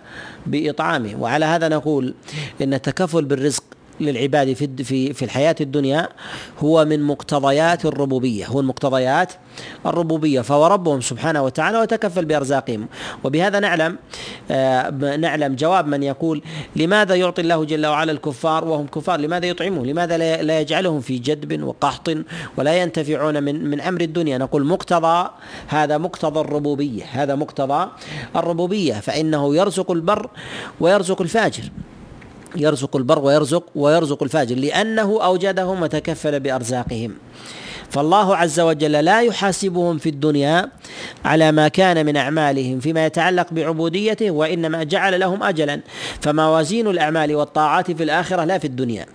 بإطعامهم وعلى هذا نقول إن التكفل بالرزق للعباد في في في الحياة الدنيا هو من مقتضيات الربوبية. هو المقتضيات الربوبية. فهو ربهم سبحانه وتعالى وتكفل بأرزاقهم. وبهذا نعلم آه نعلم جواب من يقول لماذا يعطي الله جل وعلا الكفار وهم كفار؟ لماذا يطعمهم؟ لماذا لا يجعلهم في جدب وقحط ولا ينتفعون من من أمر الدنيا؟ نقول مقتضى هذا مقتضى الربوبية. هذا مقتضى الربوبية. فإنه يرزق البر ويرزق الفاجر. يرزق البر ويرزق ويرزق الفاجر لأنه أوجدهم وتكفل بأرزاقهم. فالله عز وجل لا يحاسبهم في الدنيا على ما كان من أعمالهم فيما يتعلق بعبوديته وإنما جعل لهم اجلا. فموازين الأعمال والطاعات في الآخرة لا في الدنيا.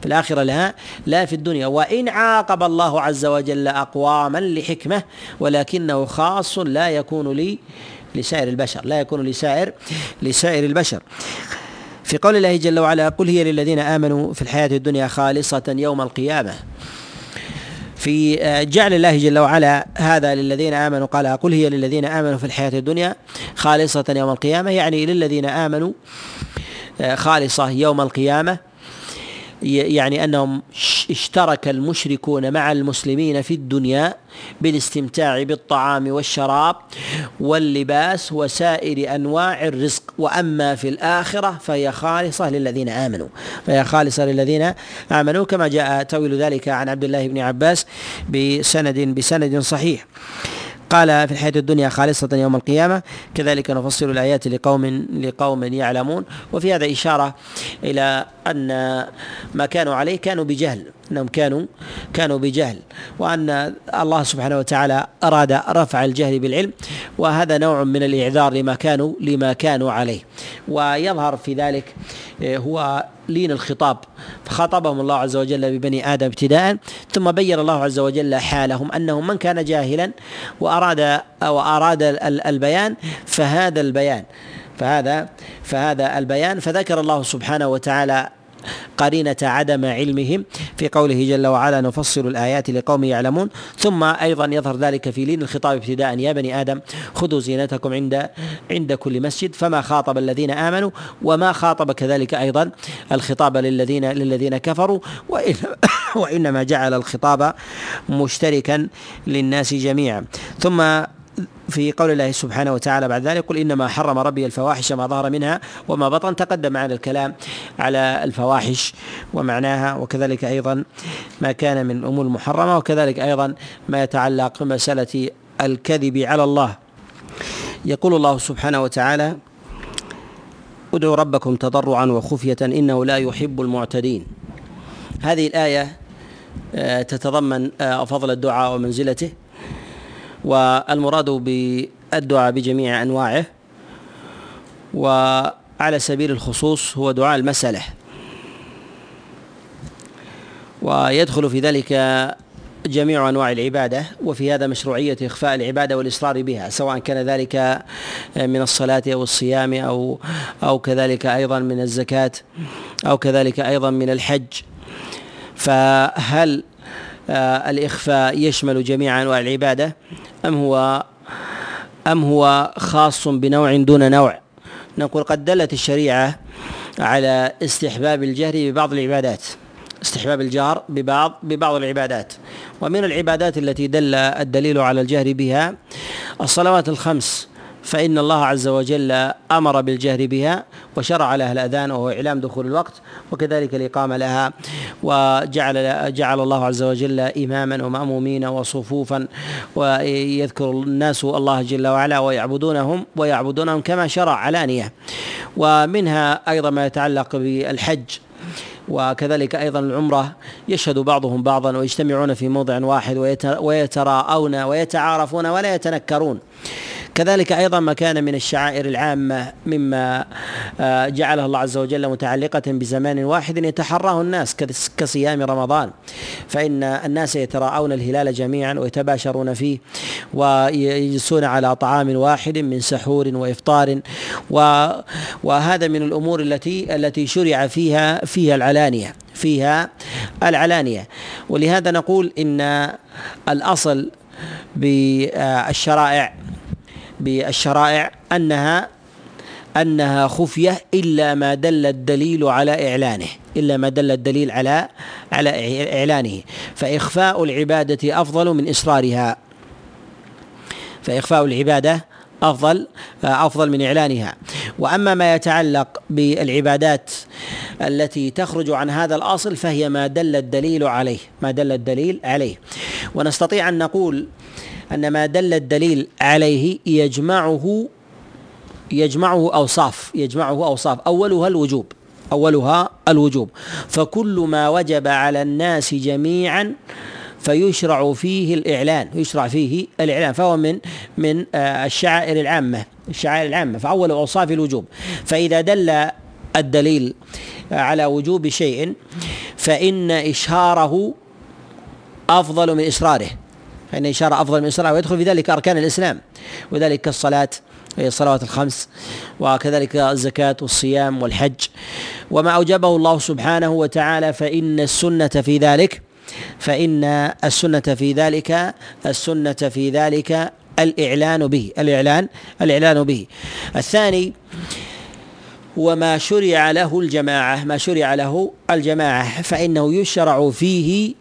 في الآخرة لها لا في الدنيا. وإن عاقب الله عز وجل أقواما لحكمة ولكنه خاص لا يكون لي لسائر البشر لا يكون لسائر لسائر البشر. في قول الله جل وعلا قل هي للذين آمنوا في الحياة الدنيا خالصة يوم القيامة. في آه، جعل الله جل وعلا هذا للذين آمنوا قال قل هي للذين آمنوا في الحياة الدنيا خالصة يوم القيامة يعني للذين آمنوا آه، خالصة يوم القيامة. يعني أنهم اشترك المشركون مع المسلمين في الدنيا بالاستمتاع بالطعام والشراب واللباس وسائر أنواع الرزق. وأما في الآخرة فهي خالصة للذين آمنوا. فهي خالصة للذين آمنوا كما جاء تأويل ذلك عن عبد الله بن عباس بسند بسند صحيح. قال في الحياة الدنيا خالصة يوم القيامة كذلك نفصل الآيات لقوم لقوم يعلمون. وفي هذا إشارة إلى أن ما كانوا عليه كانوا بجهل. انهم كانوا كانوا بجهل وان الله سبحانه وتعالى اراد رفع الجهل بالعلم وهذا نوع من الاعذار لما كانوا لما كانوا عليه. ويظهر في ذلك آه، هو لين الخطاب فخاطبهم الله عز وجل ببني آدم ابتداء ثم بين الله عز وجل حالهم انهم من كان جاهلا وأراد وأراد البيان فهذا البيان فهذا فهذا البيان فذكر الله سبحانه وتعالى قرينة عدم علمهم. في قوله جل وعلا نفصل الآيات لقوم يعلمون. ثم أيضا يظهر ذلك في لين الخطاب ابتداء. يا بني آدم خذوا زينتكم عند عند كل مسجد. فما خاطب الذين آمنوا وما خاطب كذلك أيضا الخطاب للذين للذين كفروا. وإنما جعل الخطاب مشتركا للناس جميعا. ثم في قول الله سبحانه وتعالى بعد ذلك قل إنما حرم ربي الفواحش ما ظهر منها وما بطن. تقدم معنا الكلام على الفواحش ومعناها وكذلك أيضا ما كان من الأمور المحرمة وكذلك أيضا ما يتعلق بمسألة الكذب على الله. يقول الله سبحانه وتعالى ادعوا ربكم تضرعا وخفية إنه لا يحب المعتدين. هذه الآية آه، تتضمن آه، فضل الدعاء ومنزلته. والمراد بالدعاء بجميع أنواعه وعلى سبيل الخصوص هو دعاء المسألة. ويدخل في ذلك جميع أنواع العبادة وفي هذا مشروعية إخفاء العبادة والإصرار بها سواء كان ذلك من الصلاة أو الصيام أو أو كذلك أيضا من الزكاة أو كذلك أيضا من الحج. فهل آه، الإخفاء يشمل جميع أنواع العبادة؟ أم هو أم هو خاص بنوع دون نوع؟ نقول قد دلت الشريعة على استحباب الجهر ببعض العبادات استحباب الجهر ببعض ببعض العبادات. ومن العبادات التي دل الدليل على الجهر بها الصلوات الخمس فإن الله عز وجل أمر بالجهر بها وشرع لها الأذان وهو إعلام دخول الوقت وكذلك الإقامة لها وجعل جعل الله عز وجل إماما ومأمومين وصفوفا ويذكر الناس الله جل وعلا ويعبدونهم ويعبدونهم كما شرع علانية. ومنها أيضا ما يتعلق بالحج وكذلك أيضا العمرة يشهد بعضهم بعضا ويجتمعون في موضع واحد ويتراءون ويتعارفون ولا يتنكرون. كذلك أيضا ما كان من الشعائر العامة مما آه، جعله الله عز وجل متعلقة بزمان واحد يتحراه الناس كصيام رمضان. فإن الناس يتراءون الهلال جميعا ويتباشرون فيه ويجلسون على طعام واحد من سحور وإفطار وهذا من الأمور التي التي شرع فيها فيها العلانية فيها العلانية. ولهذا نقول إن الأصل بالشرائع بالشرائع انها أنها خفية إلا ما دل الدليل على إعلانه إلا ما دل الدليل على على إعلانه. فإخفاء العبادة أفضل من إصرارها. فإخفاء العبادة أفضل أفضل من إعلانها. وأما ما يتعلق بالعبادات التي تخرج عن هذا الأصل فهي ما دل الدليل عليه ما دل الدليل عليه. ونستطيع أن نقول أن ما دل الدليل عليه يجمعه يجمعه أوصاف يجمعه أوصاف. أولها الوجوب أولها الوجوب. فكل ما وجب على الناس جميعا فيشرع فيه الإعلان يشرع فيه الإعلان. فهو من من آه، الشعائر العامة الشعائر العامة. فأول أوصاف الوجوب. فإذا دل الدليل على وجوب شيء فإن إشهاره أفضل من إصراره فإن إشارة أفضل من إصراره ويدخل في ذلك أركان الإسلام وذلك كالصلاة وهي الصلوات الخمس وكذلك الزكاة والصيام والحج. وما أوجبه الله سبحانه وتعالى فإن السنة في ذلك فإن السنة في ذلك السنة في ذلك الإعلان به الإعلان الإعلان به. الثاني وما شرع له الجماعة ما شرع له الجماعة فإنه يشرع فيه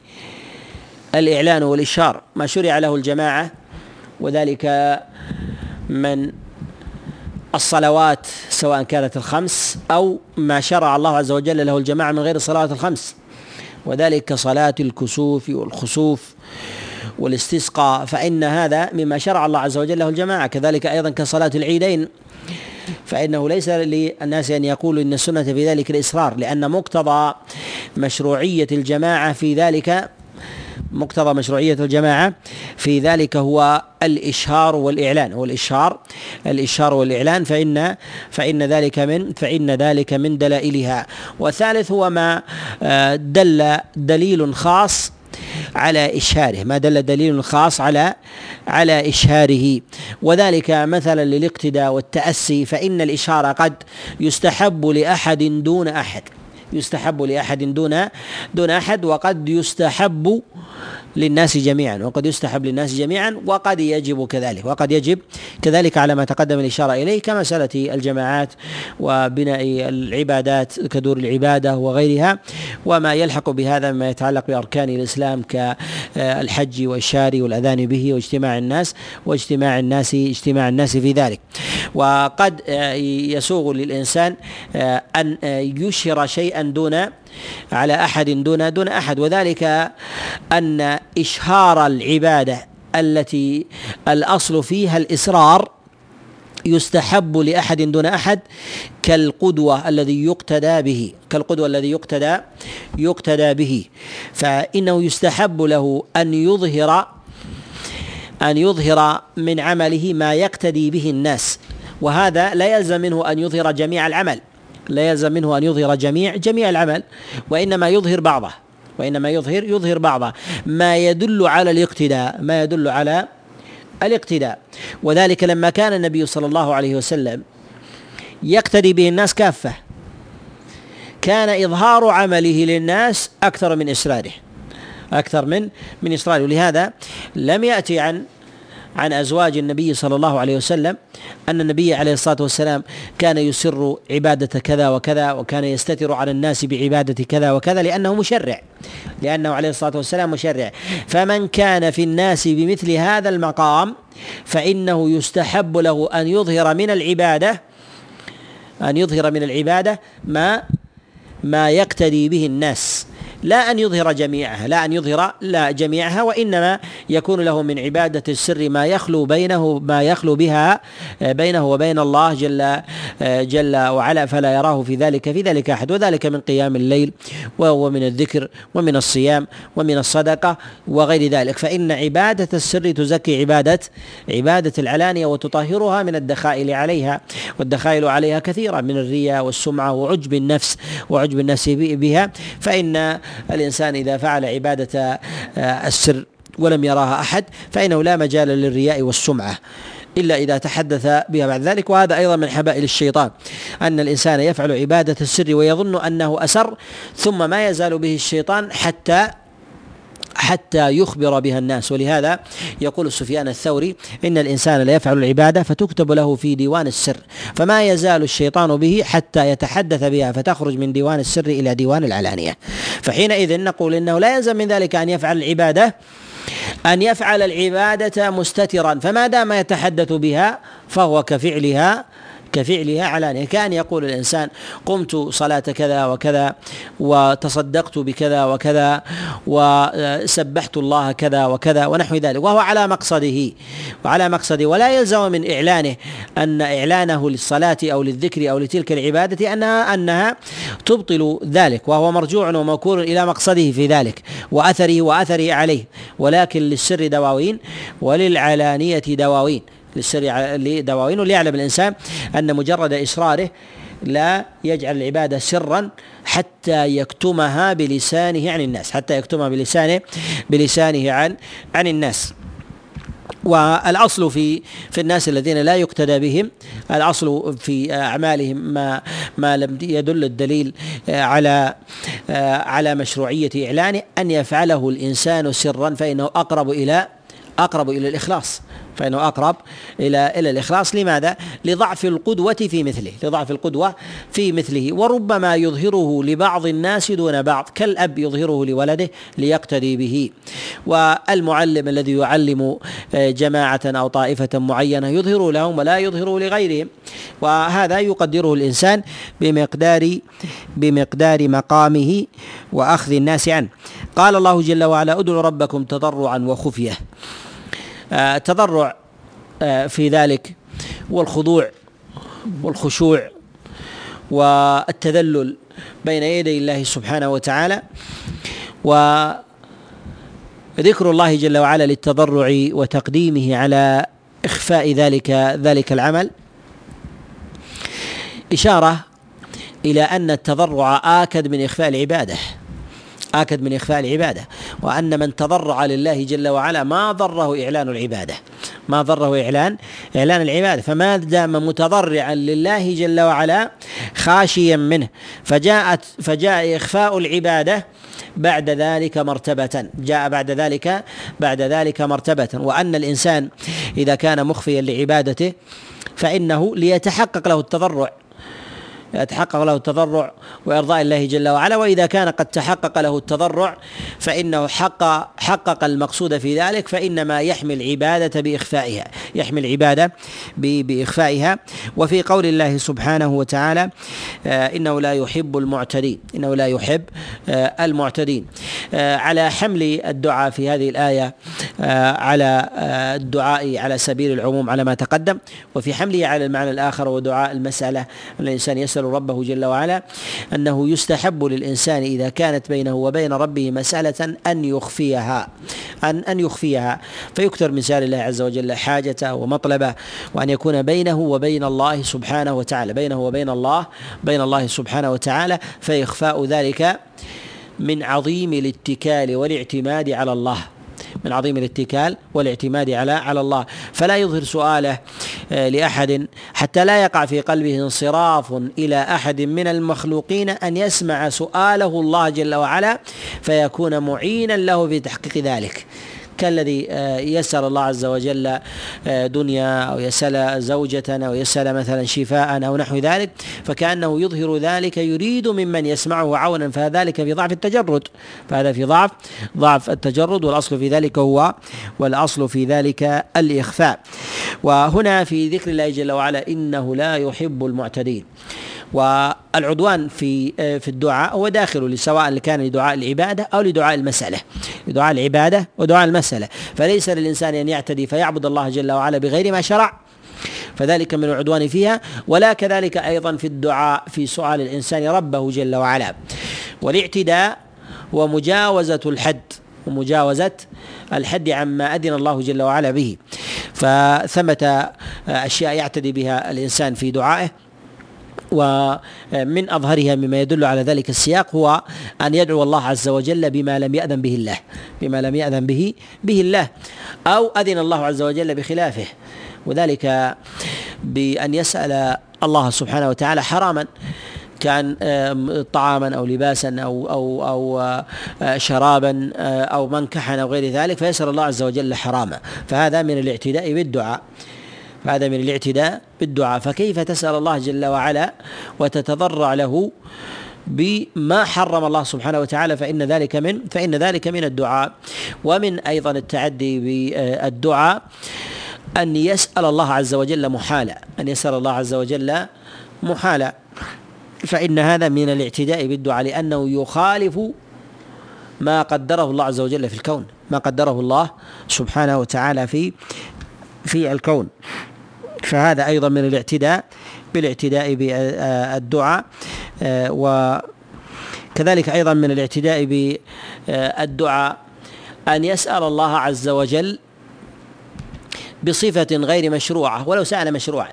الإعلان والإشهار ما شرع له الجماعة وذلك من الصلوات سواء كانت الخمس أو ما شرع الله عز وجل له الجماعة من غير الصلوات الخمس. وذلك كصلاة الكسوف والخسوف والاستسقاء فإن هذا مما شرع الله عز وجل له الجماعة كذلك أيضا كصلاة العيدين. فإنه ليس للناس أن يقولوا إن السنة في ذلك الإصرار لأن مقتضى مشروعية الجماعة في ذلك مقتضى مشروعية الجماعة. في ذلك هو الإشهار والإعلان. هو الإشهار الإشهار والإعلان فإن فإن ذلك من فإن ذلك من دلائلها. والثالث هو ما آه، دل دليل خاص على إشهاره. ما دل دليل خاص على على إشهاره. وذلك مثلا للاقتداء والتأسي فإن الإشارة قد يستحب لأحد دون أحد. يستحب لأحد دون دون أحد وقد يستحب للناس جميعا وقد يستحب للناس جميعا وقد يجب كذلك وقد يجب كذلك على ما تقدم الإشارة إليه كمسألة الجماعات وبناء العبادات كدور العبادة وغيرها وما يلحق بهذا مما يتعلق بأركان الإسلام كالحج والشاري والأذان به واجتماع الناس واجتماع الناس اجتماع الناس في ذلك. وقد يسوغ للإنسان أن يشهر شيئا دون على أحد دون دون أحد. وذلك أن إشهار العبادة التي الأصل فيها الإصرار يستحب لأحد دون أحد كالقدوة الذي يقتدى به كالقدوة الذي يقتدى يقتدى به. فإنه يستحب له أن يظهر أن يظهر من عمله ما يقتدي به الناس. وهذا لا يلزم منه أن يظهر جميع العمل. لا يلزم منه أن يظهر جميع جميع العمل وإنما يظهر بعضه وإنما يظهر يظهر بعضه. ما يدل على الاقتداء ما يدل على الاقتداء. وذلك لما كان النبي صلى الله عليه وسلم يقتدي به الناس كافة. كان إظهار عمله للناس أكثر من إسراره أكثر من من إصراره ولهذا لم يأتي عن عن أزواج النبي صلى الله عليه وسلم أن النبي عليه الصلاة والسلام كان يسر عبادة كذا وكذا وكان يستتر على الناس بعبادة كذا وكذا لأنه مشرع. لأنه عليه الصلاة والسلام مشرع. فمن كان في الناس بمثل هذا المقام فإنه يستحب له أن يظهر من العبادة أن يظهر من العبادة ما ما يقتدي به الناس. لا أن يظهر جميعها لا أن يظهر لا جميعها وإنما يكون له من عبادة السر ما يخلو بينه ما يخلو بها آه، بينه وبين الله جل آه، جل وعلا فلا يراه في ذلك في ذلك أحد. وذلك من قيام الليل وهو من الذكر ومن الصيام ومن الصدقة وغير ذلك. فإن عبادة السر تزكي عبادة عبادة العلانية وتطهرها من الدخائل عليها والدخائل عليها كثيرة من الرياء والسمعة وعجب النفس وعجب النفس بها. فإن الإنسان إذا فعل عبادة آه، السر ولم يراها أحد فإنه لا مجال للرياء والسمعة إلا إذا تحدث بها. بعد ذلك وهذا أيضا من حبائل الشيطان أن الإنسان يفعل عبادة السر ويظن أنه أسر ثم ما يزال به الشيطان حتى حتى يخبر بها الناس. ولهذا يقول سفيان الثوري إن الإنسان لا يفعل العبادة فتكتب له في ديوان السر فما يزال الشيطان به حتى يتحدث بها فتخرج من ديوان السر إلى ديوان العلانية. فحينئذ نقول إنه لا يلزم من ذلك أن يفعل العبادة أن يفعل العبادة مستترا فما دام يتحدث بها فهو كفعلها كفعلها علانية كان يقول الإنسان قمت صلاة كذا وكذا وتصدقت بكذا وكذا وسبحت الله كذا وكذا ونحو ذلك وهو على مقصده وعلى مقصده ولا يلزم من إعلانه أن إعلانه للصلاة أو للذكر أو لتلك العبادة أنها أنها تبطل ذلك وهو مرجوع وموكول إلى مقصده في ذلك وأثره وأثره عليه ولكن للسر دواوين وللعلانية دواوين للسر لدواوين وليعلم الإنسان أن مجرد إصراره لا يجعل العبادة سرا حتى يكتمها بلسانه عن الناس حتى يكتمها بلسانه بلسانه عن عن الناس. والأصل في في الناس الذين لا يقتدى بهم الأصل في أعمالهم ما ما لم يدل الدليل على على مشروعية إعلانه أن يفعله الإنسان سرا فإنه أقرب إلى أقرب إلى الإخلاص. فإنه أقرب إلى إلى الإخلاص. لماذا؟ لضعف القدوة في مثله لضعف القدوة في مثله. وربما يظهره لبعض الناس دون بعض كالأب يظهره لولده ليقتدي به. والمعلم الذي يعلم آه، جماعة أو طائفة معينة يظهر لهم ولا يظهر لغيرهم. وهذا يقدره الإنسان بمقدار بمقدار مقامه وأخذ الناس عنه. قال الله جل وعلا ادعوا ربكم تضرعا وخفية. التضرع آه، آه، في ذلك والخضوع والخشوع والتذلل بين يدي الله سبحانه وتعالى وذكر الله جل وعلا للتضرع وتقديمه على إخفاء ذلك ذلك العمل. إشارة إلى أن التضرع آكد من إخفاء العبادة. آكد من إخفاء العبادة وأن من تضرع لله جل وعلا ما ضره إعلان العبادة. ما ضره إعلان إعلان العبادة. فما دام متضرعا لله جل وعلا خاشيا منه فجاءت فجاء إخفاء العبادة بعد ذلك مرتبة. جاء بعد ذلك بعد ذلك مرتبة. وأن الإنسان إذا كان مخفيا لعبادته فإنه ليتحقق له التضرع. يتحقق له التضرع وإرضاء الله جل وعلا وإذا كان قد تحقق له التضرع فإنه حق حقق المقصود في ذلك فإنما يحمي العبادة بإخفائها يحمي العبادة بإخفائها. وفي قول الله سبحانه وتعالى آه، إنه لا يحب المعتدين إنه لا يحب آه، المعتدين. آه، على حمل الدعاء في هذه الآية على الدعاء على سبيل العموم على ما تقدم. وفي حمله على المعنى الآخر ودعاء المسألة الإنسان يسأل ربه جل وعلا أنه يستحب للإنسان إذا كانت بينه وبين ربه مسألة أن يخفيها ان أن يخفيها. فيكثر من سؤال الله عز وجل حاجته ومطلبه وأن يكون بينه وبين الله سبحانه وتعالى. بينه وبين الله بين الله سبحانه وتعالى فإخفاء ذلك من عظيم الاتكال والاعتماد على الله. من عظيم الاتكال والاعتماد على على الله. فلا يظهر سؤاله آه، لأحد حتى لا يقع في قلبه انصراف إلى أحد من المخلوقين أن يسمع سؤاله الله جل وعلا فيكون معينا له في تحقيق ذلك. كالذي آه، يسأل الله عز وجل آه، دنيا أو يسأل زوجة أو يسأل مثلا شفاء أو نحو ذلك فكأنه يظهر ذلك يريد ممن يسمعه عونا فذلك في ضعف التجرد. فهذا في ضعف ضعف التجرد والأصل في ذلك هو والأصل في ذلك الإخفاء. وهنا في ذكر الله جل وعلا إنه لا يحب المعتدين. والعدوان في في الدعاء هو داخل سواء كان لدعاء العبادة أو لدعاء المسألة. لدعاء العبادة ودعاء المسألة. فليس للإنسان أن يعتدي فيعبد الله جل وعلا بغير ما شرع. فذلك من العدوان فيها. ولا كذلك أيضا في الدعاء في سؤال الإنسان ربه جل وعلا. والاعتداء هو مجاوزة الحد ومجاوزه الحد عما أذن الله جل وعلا به. فثمة أشياء يعتدي بها الإنسان في دعائه. ومن أظهرها مما يدل على ذلك السياق هو أن يدعو الله عز وجل بما لم يأذن به الله بما لم يأذن به به الله أو أذن الله عز وجل بخلافه وذلك بأن يسأل الله سبحانه وتعالى حراما كان طعاما أو لباسا أو أو أو آه، شرابا آه، أو منكحا أو غير ذلك فيسأل الله عز وجل حراما. فهذا من الاعتداء بالدعاء. من الاعتداء بالدعاء. فكيف تسأل الله جل وعلا وتتضرع له بما حرم الله سبحانه وتعالى؟ فإن ذلك من فإن ذلك من الدعاء. ومن أيضا التعدي بالدعاء أن يسأل الله عز وجل محالا. أن يسأل الله عز وجل محالا. فإن هذا من الاعتداء بالدعاء لأنه يخالف ما قدره الله عز وجل في الكون. ما قدره الله سبحانه وتعالى في في الكون. فهذا أيضا من الاعتداء بالاعتداء بالدعاء وكذلك أيضا من الاعتداء بالدعاء أن يسأل الله عز وجل بصفة غير مشروعة ولو سأل مشروعا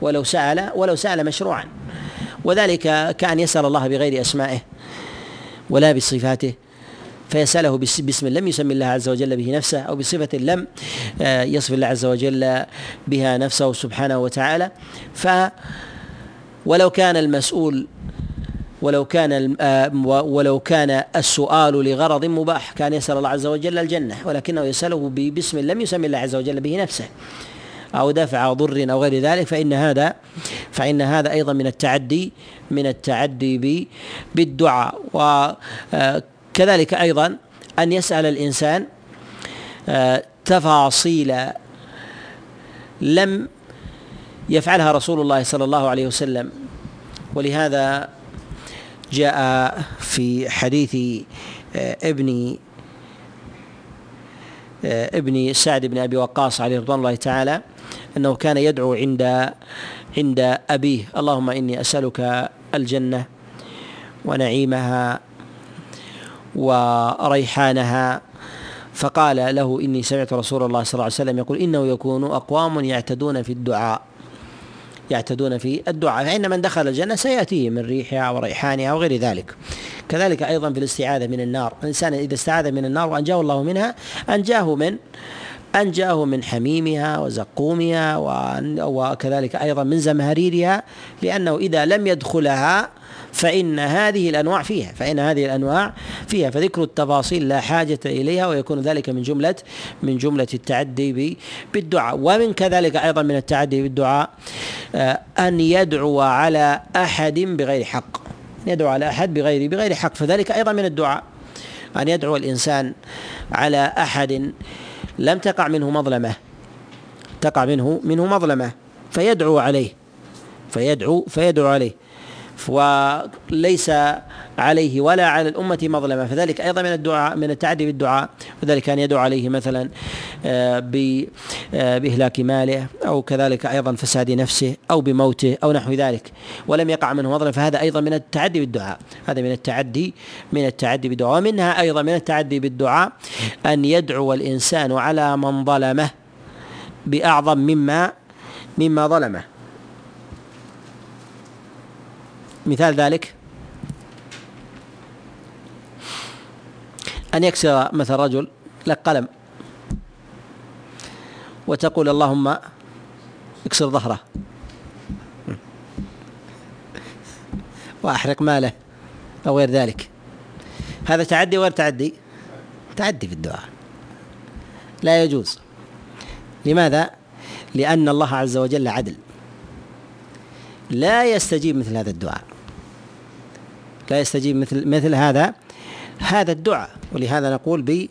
ولو سأل ولو سأل مشروعا وذلك كأن يسأل الله بغير أسمائه ولا بصفاته. فيسأله باسم لم يسمي الله عز وجل به نفسه أو بصفة لم آه، يصف الله عز وجل بها نفسه سبحانه وتعالى. ف ولو كان المسؤول ولو كان آه، ولو كان السؤال لغرض مباح كان يسأل الله عز وجل الجنة ولكنه يسأله باسم لم يسمي الله عز وجل به نفسه أو دفع ضر أو غير ذلك فإن هذا فإن هذا أيضا من التعدي من التعدي بالدعاء. وكذلك أيضا أن يسأل الإنسان آه، تفاصيل لم يفعلها رسول الله صلى الله عليه وسلم. ولهذا جاء في حديث آه، ابن آه، ابن سعد بن أبي وقاص عليه رضوان الله تعالى أنه كان يدعو عند عند أبيه اللهم إني أسألك الجنة ونعيمها وريحانها. فقال له إني سمعت رسول الله صلى الله عليه وسلم يقول إنه يكون أقوام يعتدون في الدعاء. يعتدون في الدعاء. فإن من دخل الجنة سيأتيه من ريحها وريحانها وغير ذلك. كذلك أيضا في الاستعاذة من النار. الإنسان إذا استعاذ من النار وأنجاه الله منها أنجاه من أنجاه من حميمها وزقومها وكذلك أيضا من زمهريرها لأنه إذا لم يدخلها فإن هذه الأنواع فيها فإن هذه الأنواع فيها فذكر التفاصيل لا حاجة إليها ويكون ذلك من جملة من جملة التعدي بالدعاء. ومن كذلك أيضا من التعدي بالدعاء آه، أن يدعو على أحد بغير حق. يدعو على أحد بغير بغير حق. فذلك أيضا من الدعاء. أن يدعو الإنسان على أحد لم تقع منه مظلمة تقع منه منه مظلمة فيدعو عليه فيدعو فيدعو عليه. وليس عليه ولا على الأمة مظلمة. فذلك أيضا من الدعاء من التعدي بالدعاء وذلك أن يدعو عليه مثلا آه، آه، بإهلاك ماله أو كذلك أيضا فساد نفسه أو بموته أو نحو ذلك. ولم يقع منه مظلمة فهذا أيضا من التعدي بالدعاء هذا من التعدي من التعدي بالدعاء ومنها أيضا من التعدي بالدعاء أن يدعو الإنسان على من ظلمه بأعظم مما مما ظلمه. مثال ذلك. أن يكسر مثل رجل لك قلم وتقول اللهم اكسر ظهره. وأحرق ماله أو غير ذلك. هذا تعدي وغير تعدي؟ تعدي في الدعاء. لا يجوز. لماذا؟ لأن الله عز وجل عدل. لا يستجيب مثل هذا الدعاء. لا يستجيب مثل مثل هذا هذا الدعاء. ولهذا نقول ب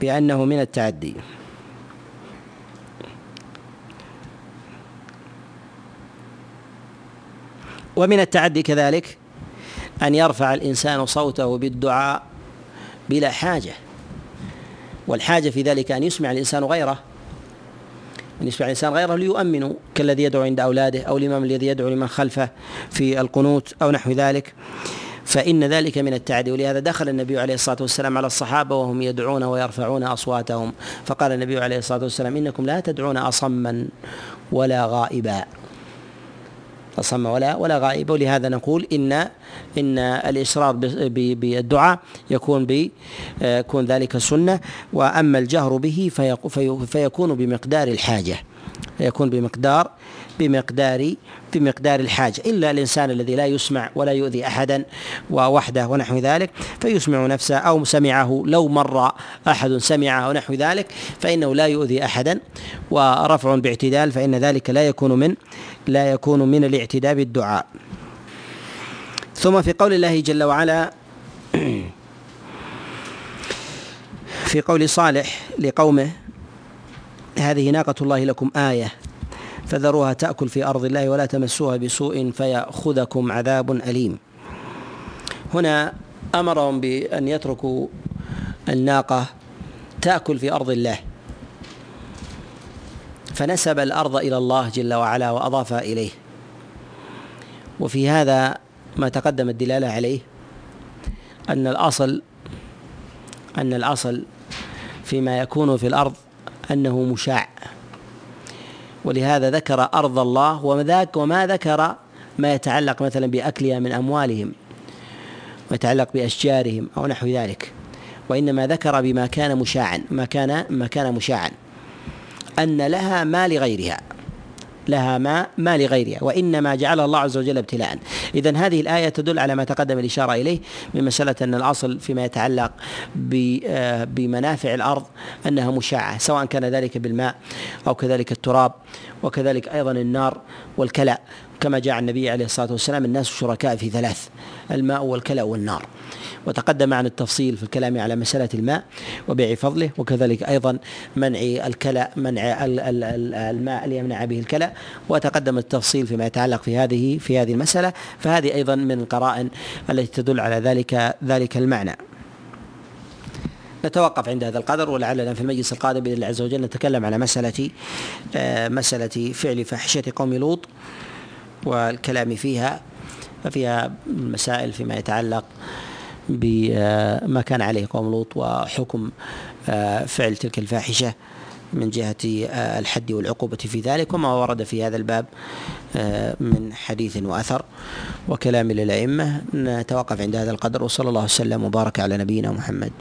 بأنه من التعدي. ومن التعدي كذلك أن يرفع الإنسان صوته بالدعاء بلا حاجة. والحاجة في ذلك أن يسمع الإنسان غيره. أن يسمع الإنسان غيره ليؤمنوا كالذي يدعو عند أولاده أو الإمام الذي يدعو لمن خلفه في القنوت أو نحو ذلك. فإن ذلك من التعدي ولهذا دخل النبي عليه الصلاة والسلام على الصحابة وهم يدعون ويرفعون أصواتهم. فقال النبي عليه الصلاة والسلام إنكم لا تدعون أصما ولا غائبا. أصم ولا ولا غائب. ولهذا نقول إن إن الإصرار بالدعاء يكون ب يكون ذلك سنة. وأما الجهر به فيكون بمقدار الحاجة فيكون بمقدار بمقدار بمقدار الحاجة. إلا الإنسان الذي لا يسمع ولا يؤذي أحدا ووحده ونحو ذلك فيسمع نفسه أو سمعه. لو مر أحد سمعه أو نحو ذلك فإنه لا يؤذي أحدا. ورفع باعتدال فإن ذلك لا يكون من لا يكون من الاعتداء بالدعاء. ثم في قول الله جل وعلا في قول صالح لقومه هذه ناقة الله لكم آية. فذروها تأكل في أرض الله ولا تمسوها بسوء فيأخذكم عذاب أليم. هنا أمرهم بأن يتركوا الناقة تأكل في أرض الله. فنسب الأرض إلى الله جل وعلا وأضافها إليه. وفي هذا ما تقدم الدلالة عليه أن الأصل أن الأصل فيما يكون في الأرض أنه مشاع. ولهذا ذكر أرض الله وذاك وما ذكر ما يتعلق مثلا بأكلها من أموالهم ويتعلق بأشجارهم أو نحو ذلك. وإنما ذكر بما كان مشاعا ما كان ما كان مشاعا. أن لها ما لغيرها. لها ما ما لغيرها وإنما جعلها الله عز وجل ابتلاء. اذا هذه الآية تدل على ما تقدم الإشارة إليه من مسألة أن الأصل فيما يتعلق آه، بمنافع الأرض أنها مشاعة سواء كان ذلك بالماء أو كذلك التراب وكذلك أيضا النار والكلى. كما جاء النبي عليه الصلاة والسلام الناس شركاء في ثلاث الماء والكلى والنار. وتقدم معنا التفصيل في الكلام على مسألة الماء وبيع فضله وكذلك أيضا منع الكلى منع الماء ليمنع به الكلى وتقدم التفصيل فيما يتعلق في هذه في هذه المسألة فهذه أيضا من القرائن التي تدل على ذلك ذلك المعنى. نتوقف عند هذا القدر ولعلنا في المجلس القادم بإذن الله عز وجل نتكلم على مسألة آه، مسألة فعل فاحشة قوم لوط والكلام فيها ففيها مسائل فيما يتعلق بما كان عليه قوم لوط وحكم آه، فعل تلك الفاحشة من جهة آه، الحد والعقوبة في ذلك وما ورد في هذا الباب آه، من حديث وأثر وكلام للأئمة. نتوقف عند هذا القدر وصلى الله وسلم وبارك على نبينا محمد.